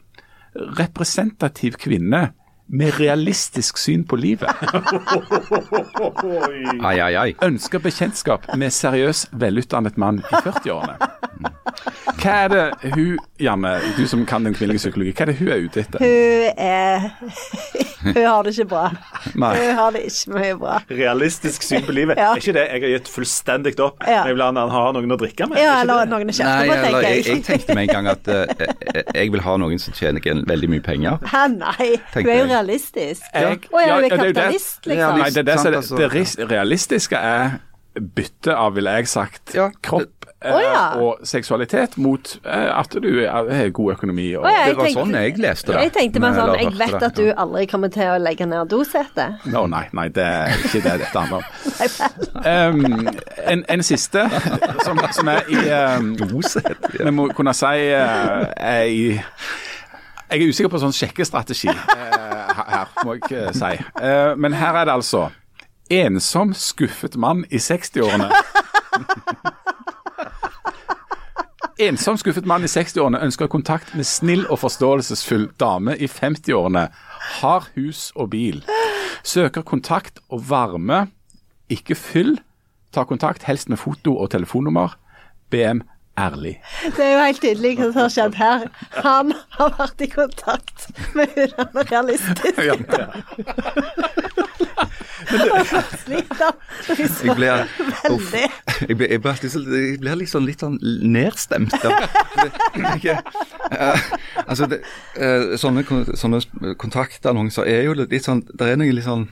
Representativ kvinne med realistisk syn på livet. Ai, ai, ai. Ønsker bekjentskap med seriøs, velutdannet mann i 40-årene. Hva er det hun, Janne, du som kan den kvinnelige psykologi, hva er det hun er ute etter? Hun er Hun har det ikke bra. Nei. Hun har det ikke mye bra. Realistisk syn på livet. Ja. Er ikke det jeg har gitt fullstendig opp? Ja. Jeg vil ha ha noen å drikke med. Ja, Er eller det? noen å kjefte på, eller, tenker jeg, jeg. jeg tenkte med en gang at uh, jeg vil ha noen som tjener veldig mye penger. Hæ, nei. Tenkte Hun er jo. Realistisk. Jeg- ja, er ja, du er kapitalist, liksom. Nei, det, er det, som er det, altså. det realistiske er bytte av, ville jeg sagt, Ja, kropp eh, oh, ja. og seksualitet mot eh, at du har god økonomi. Og, oh, ja, Det var tenkte- sånn jeg leste det. Jeg tenkte meg sånn, jeg vet at du aldri kommer til å legge ned dosetet. Nå, nei, nei, det er ikke det dette handler om. Um, en, en siste, som, som er i um, Rosett, ja. Vi må kunne si eh, er i Jeg er usikker på sånn sjekkestrategi eh, her, må jeg eh, si. Eh, men her er det altså ensom, skuffet mann i 60-årene. Ensom, skuffet mann i 60-årene ønsker kontakt med snill og forståelsesfull dame i 50-årene. Har hus og bil. Søker kontakt og varme, ikke fyll. Tar kontakt, helst med foto og telefonnummer. BM ærlig. Det er jo helt tydelig hva som har skjedd her. Han har vært i kontakt med hun han er realistisk. Ja. ja. Jeg blir, uff, jeg blir, jeg blir, alltid så- jeg blir liksom litt sånn nedstemt. Jeg, eh, altså, det, eh, sånne, sånne kontaktannonser er jo litt sånn Det er noe litt sånn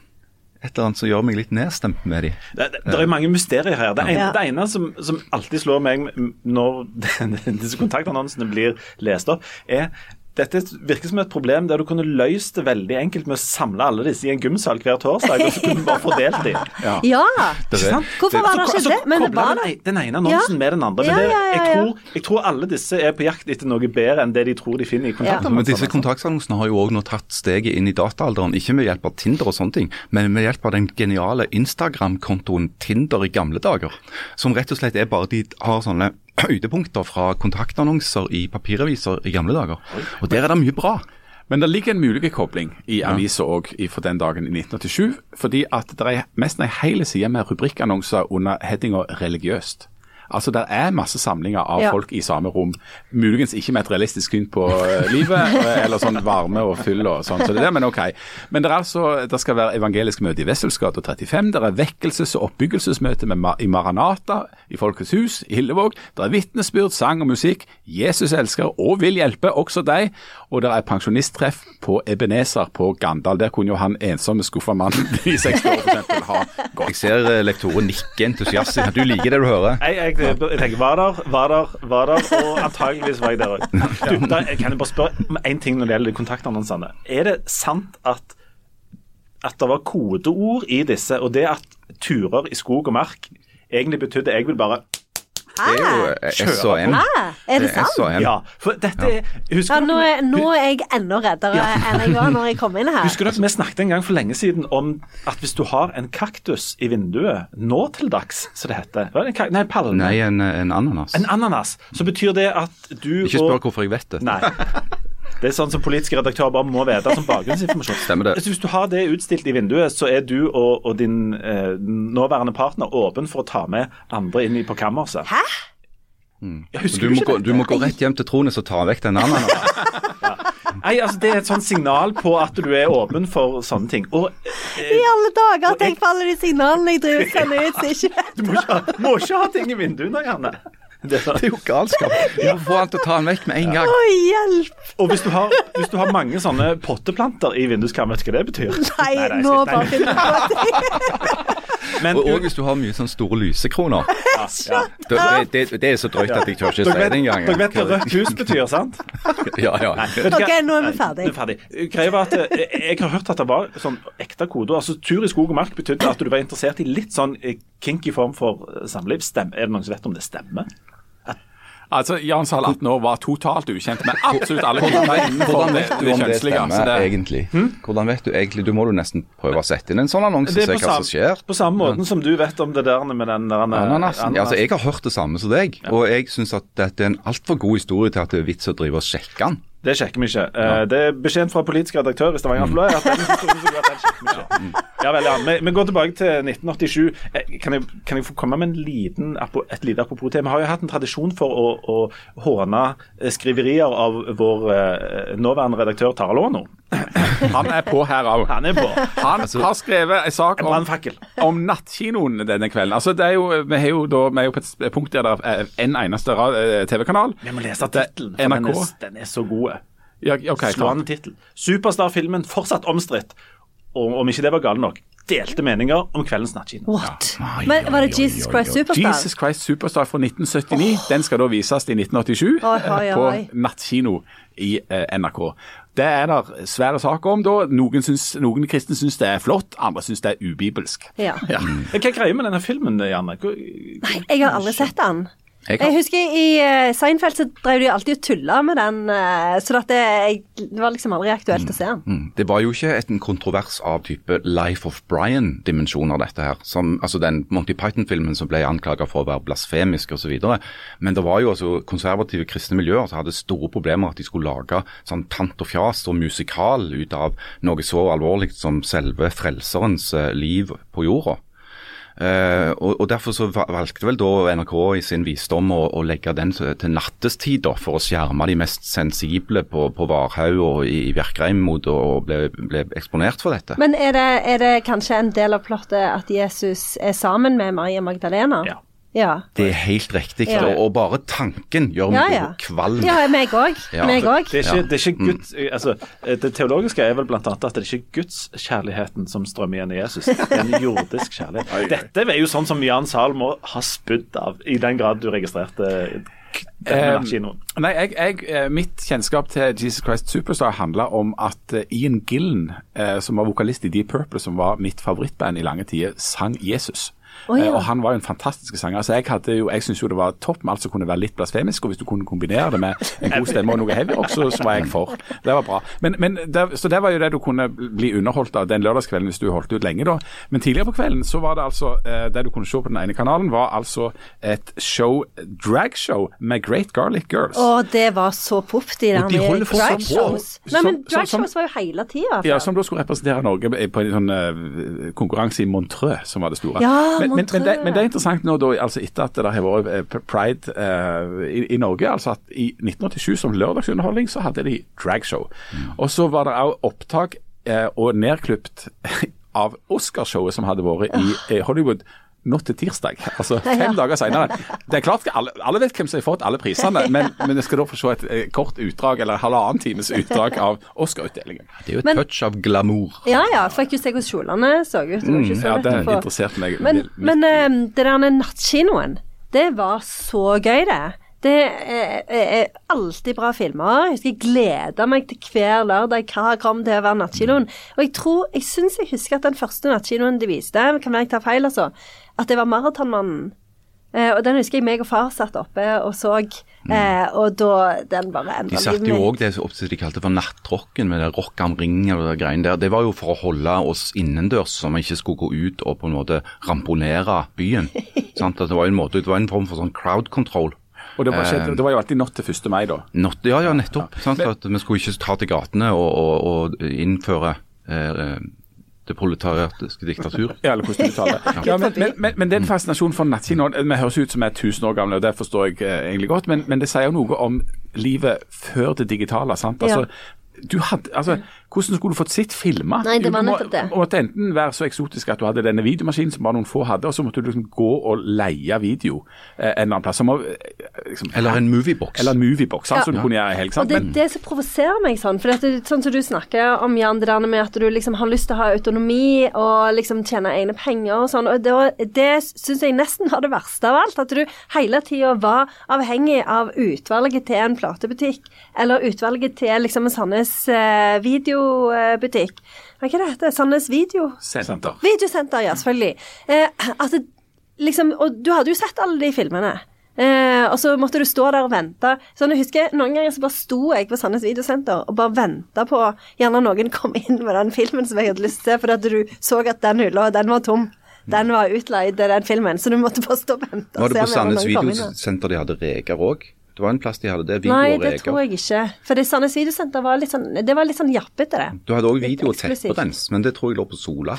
et eller annet som gjør meg litt nedstemt med de. Det, det, det er mange mysterier her. Det ene, det ene som, som alltid slår meg når disse kontaktannonsene blir lest opp, er dette virker som et problem der du kunne løst det veldig enkelt med å samle alle disse i en gymsal hver torsdag, og så kunne du bare fordelt dem. Ja. Ja. Det er- Hvorfor var det ikke det? Men kobler var det den ene annonsen Ja. med den andre. Men det, jeg, tror, jeg tror alle disse er på jakt etter noe bedre enn det de tror de finner i Men disse kontaktannonsene har jo òg nå tatt steget inn i dataalderen. Ikke med hjelp av Tinder og sånne ting, men med hjelp av den geniale Instagram-kontoen Tinder i gamle dager. Som rett og slett er bare de har sånne høydepunkter fra kontaktannonser i papiraviser i gamle dager. Og der er det mye bra. Men det ligger en mulig kobling i avisa òg for den dagen i 1987. Fordi at det er nesten ei hel side med rubrikkannonser under headinga 'religiøst'. Altså Det er masse samlinger av Ja. folk i samme rom. Muligens ikke med et realistisk syn på eh, livet, eh, eller sånn varme og fyll og sånn, så det er det, men OK. Men det er altså, det skal være evangelisk møte i Wesselsgata 35. Det er vekkelses- og oppbyggelsesmøte med, Ma- i Maranata i Folkets hus i Hillevåg. Det er vitnesbyrd, sang og musikk. Jesus elsker og vil hjelpe også deg. Og det er pensjonisttreff på Ebenezer på Gandal. Der kunne jo han ensomme, skuffa mannen i 60 år for eksempel ha gått. Jeg ser eh, lektoren nikke entusiastisk. Du liker det du hører. Jeg, jeg, jeg tenker, var der, var der, var der, og antageligvis var jeg der òg. Kan jeg bare spørre om én ting når det gjelder kontaktannonsene? Er det sant at, at det var kodeord i disse, og det at turer i skog og mark egentlig betydde jeg vil bare Det er jo eh, SOM. Hæ? Er det Det er sant? Ja, for dette er Husker Ja, nå, er, nå er jeg enda reddere enn jeg var når jeg kom inn her. Husker dere vi snakket en gang for lenge siden om at hvis du har en kaktus i vinduet, nå til dags, som det heter Hva er det, en kak- Nei, palme. Nei, en, en ananas. En ananas. Så betyr det at du Ikke spør og hvorfor jeg vet det. Nei. Det er sånn som politiske redaktører bare må vite som bakgrunnsinformasjon. Stemmer det. Så Hvis du har det utstilt i vinduet, så er du og, og din eh, nåværende partner åpen for å ta med andre inn på kammerset. Hæ? Jeg husker Du du må, ikke gå, det? du må gå rett hjem til Trones og ta vekk den andre. Nei, altså Det er et sånt signal på at du er åpen for sånne ting. Og I alle dager tenk jeg alle de signalene jeg driver og sender ut, så du må ikke, ha- må ikke ha ting i vinduene, Janne. Det er, jo galskap. Du må få han til å ta den vekk med en gang. Å, hjelp! og hvis du, har, hvis du har mange sånne potteplanter i vinduskarmen, vet du hva det betyr? Nei, jeg nå bare finner jeg på ting. Men Og, og hvis du har mye sånne store lysekroner. ja, ja. Det, det, det, det er så drøyt at jeg tør ikke si det engang. dere vet hva rødt hus betyr, sant? Ja, ja. Nei. Ok, nå er vi ferdig. er ferdig. Greia var at eh, Jeg har hørt at det var sånn ekte kode Altså, tur i skog og mark betydde at du var interessert i litt sånn eh, kinky form for eh, samliv. Stem, er det noen som vet om det stemmer? Altså, Jan Sahl 18 år var totalt ukjent med absolutt alle kvinner innenfor Hvordan det, vet du det om det kjønnslige. så stemmer, egentlig? Hvordan vet du egentlig? Du må jo nesten prøve å sette inn en sånn annonse, Det er se på, hva som skjer. på samme måten som du vet om det der med den der Ananasen. Ja, altså, jeg har hørt det samme som deg, og jeg syns at dette er en altfor god historie til at det er vits å drive og sjekke den. Det sjekker vi ikke. Ja. det er Beskjeden fra politisk redaktør i Stavanger Aftenblad vi. Ja vel, ja. Vi, vi går tilbake til 1987. Eh, Kan jeg, kan jeg få komme med en liten, et lite apropos til? Vi har jo hatt en tradisjon for å, å håne eh, skriverier av vår eh, nåværende redaktør Tara Lono. Han er på her òg. Han er på. Han har skrevet en sak om, om nattkinoen denne kvelden. Altså, det er jo, vi, er jo da, vi er jo på et punkt der det er en eneste eh, TV-kanal. Vi må lese tittelen, for den er, den er så god. Ja, okay. Slående tittel. Superstar-filmen fortsatt omstridt. Og om ikke det var galt nok, delte meninger om kveldens nattkino. What? Men var det Jesus Christ Superstar? Jesus Christ Superstar fra 1979. Den skal da vises i 1987 Oi, oi, på nattkino i eh, NRK. Det er det svære saker om. da. Noen, syns, noen kristne syns det er flott, andre syns det er ubibelsk. Ja. Ja. Hva er greia med denne filmen, Janne? Nei, Jeg har aldri sett den. Jeg Jeg husker i uh, Seinfeld så drev de alltid og tulla med den, eh, så det, det var liksom aldri aktuelt å se den. mm, det var jo ikke et, en kontrovers av type Life of Brian-dimensjoner, dette her. Som, altså den Monty Python-filmen som ble anklaget for å være blasfemisk osv. Men det var jo altså konservative kristne miljøer som hadde store problemer at de skulle lage sånn tant og fjas og musikal ut av noe så alvorlig som selve frelserens eh, liv på jorda. Eh, og, og Derfor så valgte vel da NRK i sin visdom å, å legge den til, til nattestid da, for å skjerme de mest sensible på, på Varhaug og i, i Bjerkreim mot å bli, bli eksponert for dette. Men er det, er det kanskje en del av plottet at Jesus er sammen med Maria Magdalena? Ja. Ja. Det er helt riktig. Ja. Og, og bare tanken gjør Ja, meg ja. kvalm. Ja, meg òg. Ja. Meg òg. Det er ikke, det er ikke Guds altså, Det teologiske er vel bl.a. at det er ikke gudskjærligheten som strømmer igjen i Jesus. Det er en jordisk kjærlighet. Dette er jo sånn som Jan Sahl må ha spydd av, i den grad du registrerte denne Eh, nattkinoen. Nei, jeg, jeg, eh, Mitt kjennskap til Jesus Christ Superstar handla om at eh, Ian Gillen, eh, som var vokalist i Deep Purple, som var mitt favorittband i lange tider, sang Jesus. Å, ja. Eh, og Han var jo en fantastisk sanger. så Jeg hadde jo, jeg syntes jo det var topp med alt som kunne være litt blasfemisk. og Hvis du kunne kombinere det med en god stemme og noe heavy rock, så, så var jeg for. Det var bra. Men, men der, så det var jo det du kunne bli underholdt av den lørdagskvelden hvis du holdt ut lenge. da. Men tidligere på kvelden så var det altså eh, Det du kunne se på den ene kanalen, var altså et show, dragshow med Great Garlic Girls. Å, det var så poff, de der de dragshows. Nei, men dragshows var jo hele tida. Ja, Som da skulle representere Norge på en sånn eh, konkurranse i Montreux, som var det store. Ja, men, men, men, det, men det er interessant nå, da, altså etter at det har vært eh, pride uh, i, i Norge, altså at i 1987 som lørdagsunderholdning så hadde de dragshow. Og så var det òg opptak uh, og nedklipt av Oscarshowet som hadde vært i eh, Hollywood. Nå til tirsdag, altså fem Ja. dager senere. Det er klart, alle, alle vet hvem som har fått alle prisene, men, men jeg skal da få se et eh, kort utdrag, eller halvannen times utdrag av Oscar-utdelingen. Det er jo et Men- touch av glamour. Ja ja, fikk jo se hvordan kjolene så ut. Det Mm, Ja, det interesserte meg. Men, litt. men uh, det der nattkinoen, det var så gøy, det. Det er, er, er alltid bra filmer. Jeg husker jeg gleda meg til hver lørdag hva kom til å være nattkinoen. Og jeg tror, jeg syns jeg husker at den første nattkinoen de viste, kan være jeg tar feil, altså, at det var Maratonmannen. Eh, og den husker jeg meg og far satt oppe og så, eh, og da den bare endra De satte jo òg det som de kalte for nattrocken, med det rock am ring og det greiene der. Det var jo for å holde oss innendørs, så vi ikke skulle gå ut og på en måte ramponere byen. sant? Det, var en måte, det var en form for sånn crowd control. Og det var, ikke, det var jo alltid natt til 1. mai, da. Not, ja, ja, nettopp. sant? At vi skulle ikke ta til gatene og, og, og innføre eh, det proletariatiske diktatur. Ja, eller hvordan du uttaler det. Ja, men, men, men, men det er en fascinasjon for nattkino. Vi høres ut som vi er 1000 år gamle, og det forstår jeg eh, egentlig godt, men, men det sier jo noe om livet før det digitale. sant? Altså, du hadde, altså, Hvordan skulle du fått sitt filmer? Nei, det var nettopp det. Du måtte enten være så eksotisk at du hadde denne videomaskinen som bare noen få hadde, og så måtte du liksom gå og leie video eh, en eller annen plass. Som, eh, liksom, Eller en moviebox. Eller en moviebox, sant, Ja. som du kunne gjøre i helg. Og det er det som provoserer meg sånn. For er sånn som du snakker om, Jan, det der med at du liksom har lyst til å ha autonomi og liksom tjene egne penger og sånn. Og det, det syns jeg nesten var det verste av alt. At du hele tida var avhengig av utvalget til en platebutikk. Eller utvalget til liksom en Sandnes eh, videobutikk. Hva er det heter? Sandnes video? Senter. Videosenter, ja, selvfølgelig. Eh, altså, liksom, og du hadde jo sett alle de filmene. Eh, og så måtte du stå der og vente. Sånn, jeg husker Noen ganger så bare sto jeg på Sandnes Videosenter og bare venta på gjerne noen kom inn med den filmen som jeg hadde lyst til, fordi at du så at den hylla, den var tom. Den var utleid, den filmen, så du måtte bare stå og vente. Var det på Sandnes. Videosenter de hadde reker òg? Det var en plass de hadde det. Video Nei, det tror jeg ikke. For det Sandnes Videosenter var litt sånn Det var litt sånn jappete, det. Du hadde òg video tett på den, men det tror jeg lå på Sola.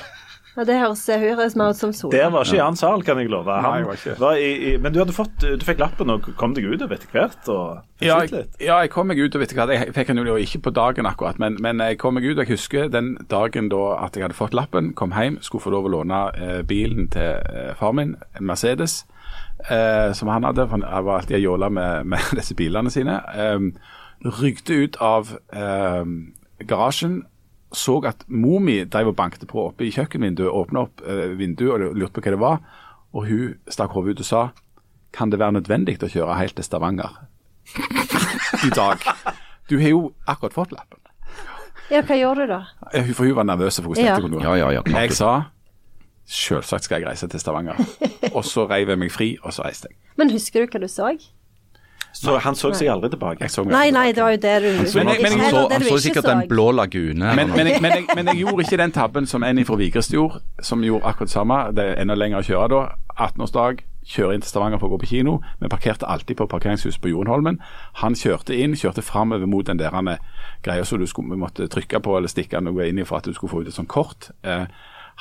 Ja, det høres, høres mer ut som Sola. Der var ikke Jan Zahl, kan jeg love. Nei, var ikke. var i, i, men du hadde fått Du fikk lappen og kom deg utover etter hvert? og Ja, jeg, ja, jeg kom meg ut, og hvert. jeg fikk den jo ikke på dagen akkurat, men, men jeg kom meg ut, og jeg husker den dagen da at jeg hadde fått lappen, kom hjem, skulle få lov å låne eh, bilen til eh, far min, Mercedes, eh, som han hadde, for han var alltid jåla med, med disse bilene sine, eh, rygde ut av eh, garasjen, så at mor mi drev og banket på oppe i kjøkkenvinduet, åpna opp eh, vinduet og lurte på hva det var, og hun stakk hodet ut og sa kan det være nødvendig å kjøre helt til Stavanger i dag? Du har jo akkurat fått lappen. Ja, hva gjør du da? For hun var nervøs for hvordan Ja. dette kunne gå. Ja, ja, ja. Jeg sa Selvsagt skal jeg reise til Stavanger. Og så reiv jeg meg fri, og så reiste jeg. Men husker du hva du så? Så han så seg aldri tilbake. Jeg så meg Nei, nei, det var jo det du Men- men- men- Heller Så, han så sikkert så. Den blå lagune. Men, men, jeg, men, jeg, men jeg gjorde ikke den tabben som en fra Vigrest gjorde, som gjorde akkurat det samme. Det er enda lenger å kjøre da. 18-årsdag, kjøre inn til Stavanger for å gå på kino. Vi parkerte alltid på parkeringshuset på Jorenholmen. Han kjørte inn, kjørte framover mot den der greia som du skulle, måtte trykke på eller stikke noe inn i for at du skulle få ut et sånt kort. Eh,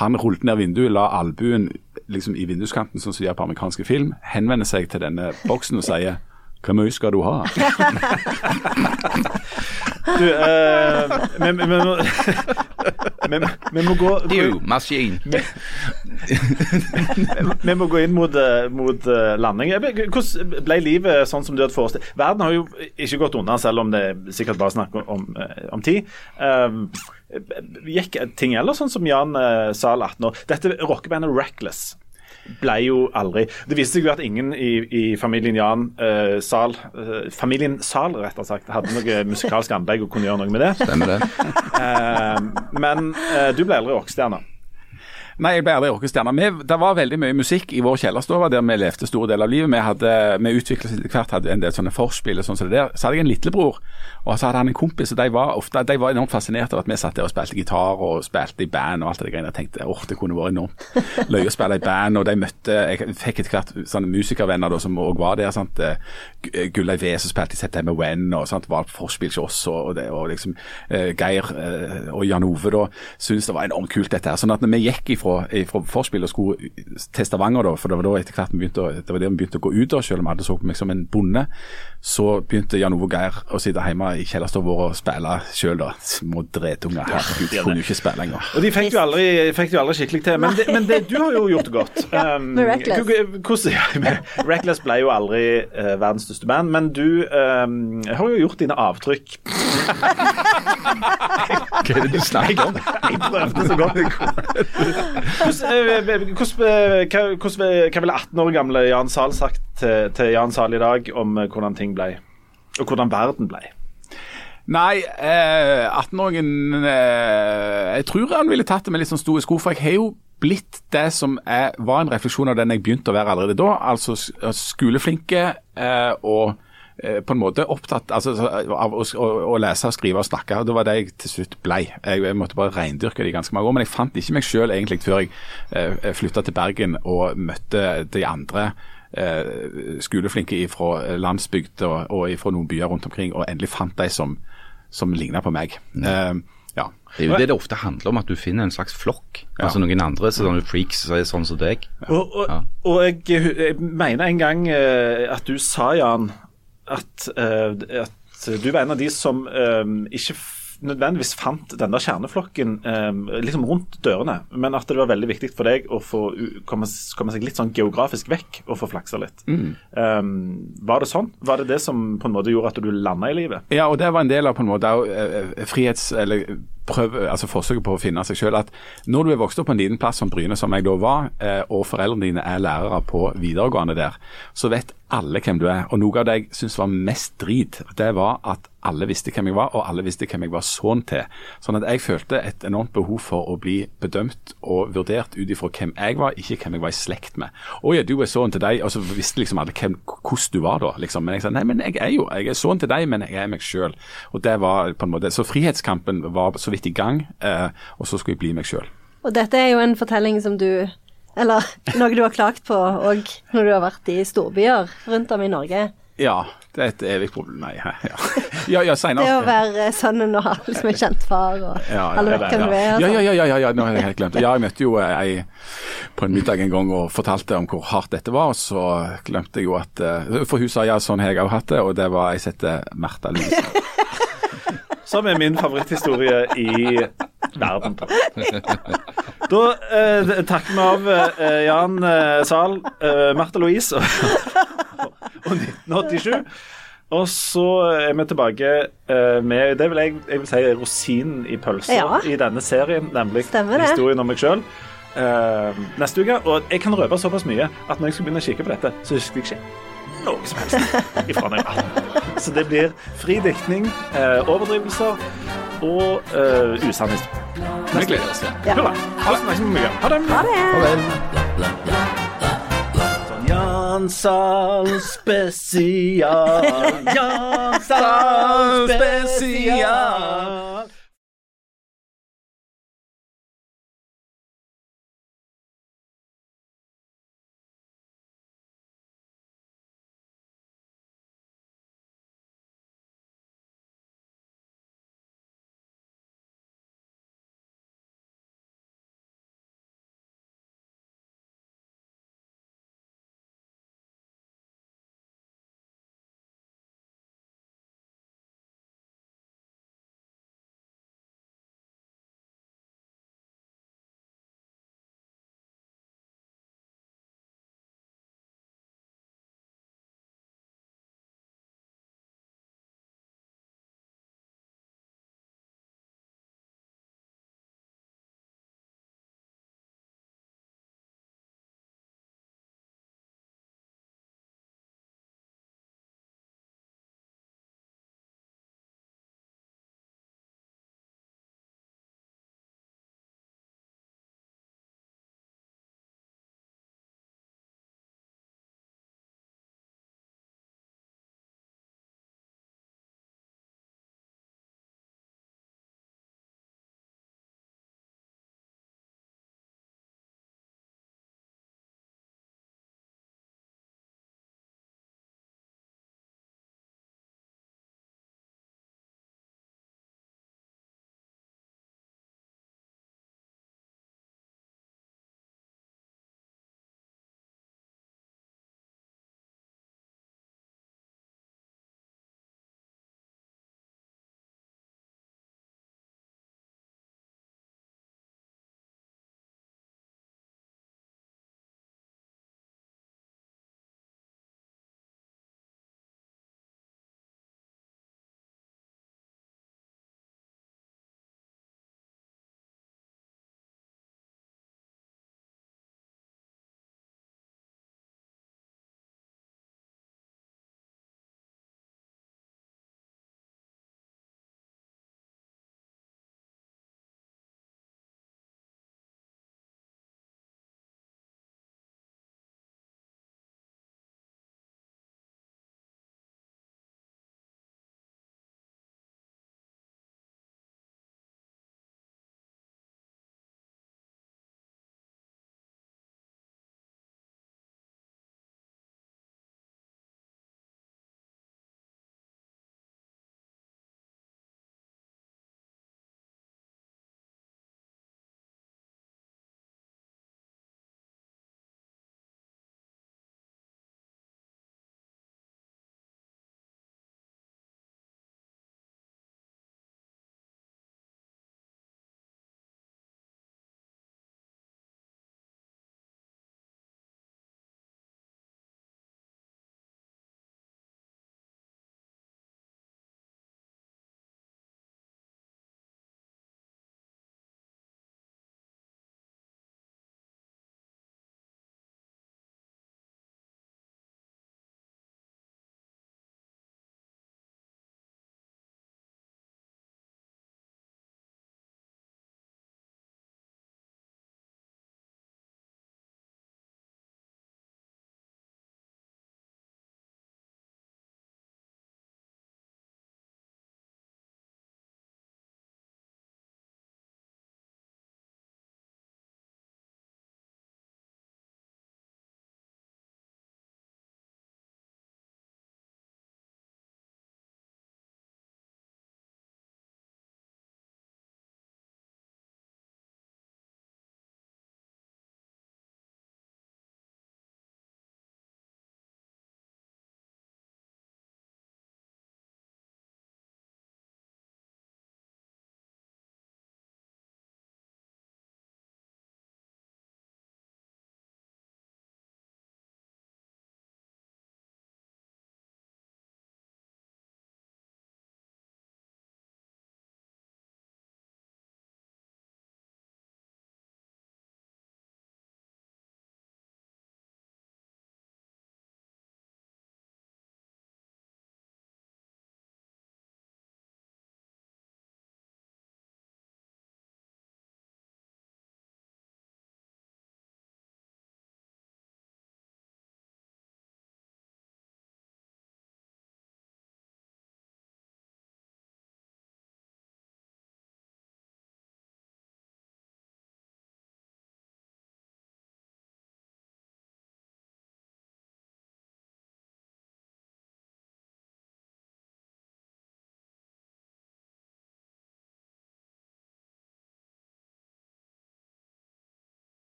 han rullet ned vinduet, la albuen liksom i vinduskanten, sånn som de gjør på amerikanske film, henvender seg til denne boksen og sier hvor mye skal du ha? Du, eh, vi, vi, vi, må, vi, vi må gå Du, maskin. Vi må gå inn mot, eh, mot eh, landing. Hvordan ble livet sånn som du hadde forestilt Verden har jo ikke gått unna, selv om det er sikkert bare snakk om, om tid. Um, gikk ting ellers sånn som Jan uh, Sahl 18 år? Dette rockebandet Reckless ble jo aldri Det viste seg jo at ingen i, i familien Jan eh, Sahl eh, Familien Sahl, rettere sagt, hadde noe musikalsk anlegg og kunne gjøre noe med det. Stemmer det. Eh, men eh, du ble aldri rockestjerne. Nei, jeg ble aldri rockestjerne. Det var veldig mye musikk i vår kjellerstue der vi levde store deler av livet. Vi, hadde, vi utviklet etter hvert, hadde en del sånne forspill og sånn som det der. Så hadde jeg en lillebror, og så hadde han en kompis, og de var, ofte, de var enormt fascinert av at vi satt der og spilte gitar og spilte i band og alt det greiene. Jeg tenkte åh, det kunne vært enormt løye å spille i band, og de møtte Jeg fikk etter hvert sånne musikervenner da, som òg var der. sant, eh, Gu- Gullei V som spilte i September When, og sant, var forspill hos oss, og, det, og liksom eh, Geir eh, og Jan Ove da syntes det var enormt kult dette her. Sånn at når vi gikk ifra, ifra forspill og skulle til Stavanger, da, for det var da etter hvert vi begynte, å- det var det vi begynte å gå ut da, selv om alle så på meg som en bonde, så begynte Jan Ove Geir å sitte hjemme i kjellerstua vår og spille sjøl, da. Små dretunger. Herregud, kunne jo ikke spille engang. Og de fikk du aldri, fikk du aldri skikkelig til. Men det, men det, du har jo gjort det godt. Um, med Reckless. ja, med, Reckless ble jo aldri uh, verdens største band, men du um, har jo gjort dine avtrykk. Hva er det du snakker om? Jeg prøvde så godt jeg kunne. Hvordan, eh, eh, hva, ville 18 år gamle Jan Sahl sagt til, til Jan Sahl i dag om eh, hvordan ting ble? Og hvordan verden ble? Nei, eh, 18-åringen eh, Jeg tror han ville tatt det med litt sånn store sko, for jeg har jo blitt det som er, var en refleksjon av den jeg begynte å være allerede da. Altså skoleflinke eh, og eh, på en måte opptatt altså, av å, å, å lese, skrive og snakke. og Det var det jeg til slutt ble. Jeg, jeg måtte bare reindyrke det i ganske mange år. Men jeg fant ikke meg sjøl egentlig før jeg eh, flytta til Bergen og møtte de andre eh, skoleflinke fra landsbygd og, og fra noen byer rundt omkring, og endelig fant de som, som ligna på meg. Eh, ja. Det er jo det det ofte handler om, at du finner en slags flokk. Altså noen andre sånne freaks som er sånn som deg. Og, og, og jeg, jeg mener en gang eh, at du sa, Jan, at, eh, at du var en av de som eh, ikke nødvendigvis fant den der kjerneflokken eh, liksom rundt dørene, men at det var veldig viktig for deg å få komme, komme seg litt sånn geografisk vekk og få flaksa litt. Eh, var det sånn? Var det det som på en måte gjorde at du landa i livet? Ja, og det var en del av på en måte frihets... Eller prøve, altså forsøket på å finne seg selv. At når du er vokst opp på en liten plass som Bryne, som jeg da var, eh, og foreldrene dine er lærere på videregående der, så vet alle hvem du er. Og noe av det jeg syns var mest drit, det var at alle visste hvem jeg var, og alle visste hvem jeg var sønn til. Sånn at jeg følte et enormt behov for å bli bedømt og vurdert ut ifra hvem jeg var, ikke hvem jeg var i slekt med. Å ja, du er sønnen til deg, og så visste liksom alle hvordan du var da, liksom. Men jeg sa nei, men jeg er jo, jeg er sønn til deg, men jeg er meg sjøl. Og det var på en måte Så frihetskampen var så vidt i gang, eh, og så skulle jeg bli meg sjøl. Og dette er jo en fortelling som du Eller noe du har klagt på òg når du har vært i storbyer rundt om i Norge. Ja, det er et evig problem. Nei, ja. Ja, ja, Det å være sønnen og ha liksom en kjent far og Ja, ja, alle vet hvem du er. ja, ja, ja, ja, ja, ja, nå har jeg helt glemt. Ja, jeg møtte jo eh, ei på en middag en gang og fortalte om hvor hardt dette var, og så glemte jeg jo at eh, For hun sa ja, sånn har jeg òg hatt det, og det var ei som heter Märtha Louise. Som er min favoritthistorie i verden. Da eh, takker vi av eh, Jan eh, Zahl, eh, Martha Louise og, og 1987. Og så er vi tilbake eh, med det vil jeg, jeg vil si rosinen i pølsa Ja. i denne serien, nemlig historien om meg sjøl. neste uke. Og jeg kan røpe såpass mye at når jeg skal begynne å kikke på dette, så husker jeg ikke noe som helst ifra 18. Så det blir fri diktning, eh, overdrivelser og uh, usann historie. Vi gleder oss. Ja. Bra. Ha det. Ha det. Ha det. Jansal spesial. Jansal spesial.